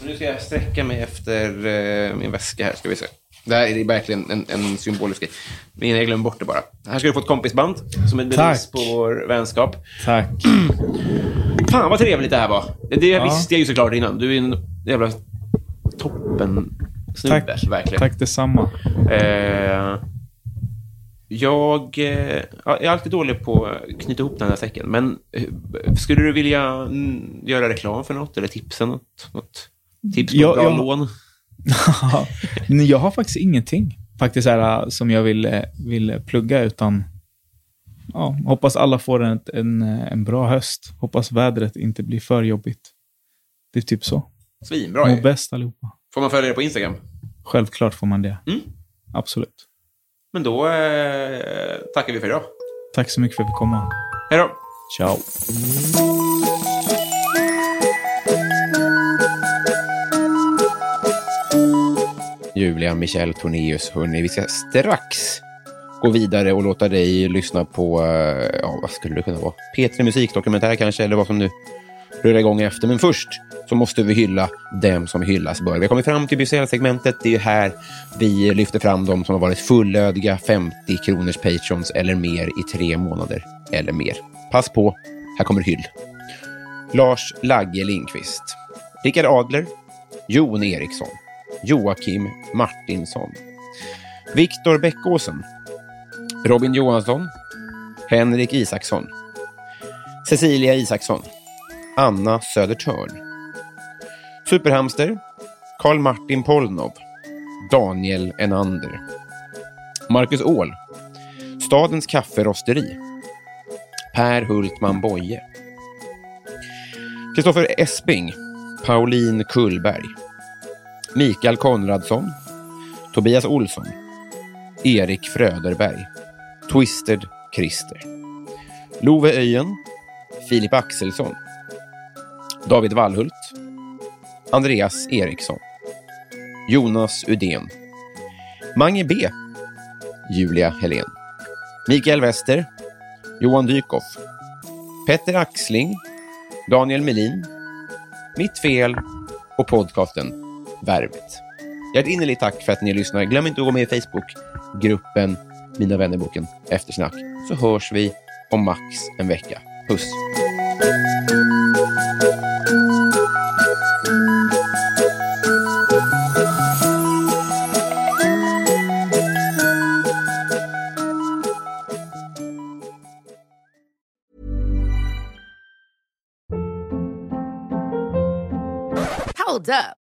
Så nu ska jag sträcka mig efter eh, min väska här, ska vi se. Det här är verkligen en, en symbolisk grej. Men jag glömmer bort det bara. Här ska du få ett kompisband som är bevis Tack. på vår vänskap. Tack. Fan vad trevligt det här var. Det Ja. visste jag ju såklart innan. Du är en jävla toppen snubbe, Tack. verkligen. Tack detsamma. Eh, jag, eh, jag är alltid dålig på att knyta ihop den här säcken, men eh, skulle du vilja mm, göra reklam för något eller tipsa något? något tips på Ja, bra ja. lån? Jag har faktiskt ingenting faktiskt här, som jag vill, eh, vill plugga, utan ja, hoppas alla får en, en, en bra höst. Hoppas vädret inte blir för jobbigt. Det är typ så. Svinbra Må ju. bäst allihopa. Får man följa dig på Instagram? Självklart får man det. Mm. Absolut. Men då eh, tackar vi för idag. Tack så mycket för att vi komma. Hej då! Ciao. Julia Michel Tornéus, hörni. Vi ska strax gå vidare och låta dig lyssna på, eh, ja, vad skulle det kunna vara? P3 Musikdokumentär kanske, eller vad som nu rullar igång efter. Men först så måste vi hylla dem som hyllas bör. Vi har kommit fram till Bysell-segmentet. Det är här vi lyfter fram de som har varit fullödiga 50 kronors patrons eller mer i tre månader eller mer. Pass på, här kommer hyll. Lars Lagge Lindqvist. Rickard Adler. Jon Eriksson. Joakim Martinsson. Viktor Bäckåsen. Robin Johansson. Henrik Isaksson. Cecilia Isaksson. Anna Södertörn. Superhamster. Karl Martin Polnov. Daniel Enander. Marcus Åhl. Stadens kafferosteri. Per Hultman Boye. Kristoffer Esping. Pauline Kullberg. Mikael Konradsson. Tobias Olsson. Erik Fröderberg. Twisted Christer. Love Öjen. Filip Axelsson. David Wallhult. Andreas Eriksson. Jonas Udén. Mange B. Julia Helén. Mikael Wester. Johan Dykhoff. Petter Axling. Daniel Melin. Mitt fel och podcasten Värvet. Hjärtinnerligt tack för att ni lyssnar. Glöm inte att gå med i Facebookgruppen Mina vännerboken Eftersnack så hörs vi om max en vecka. Puss! Hold up.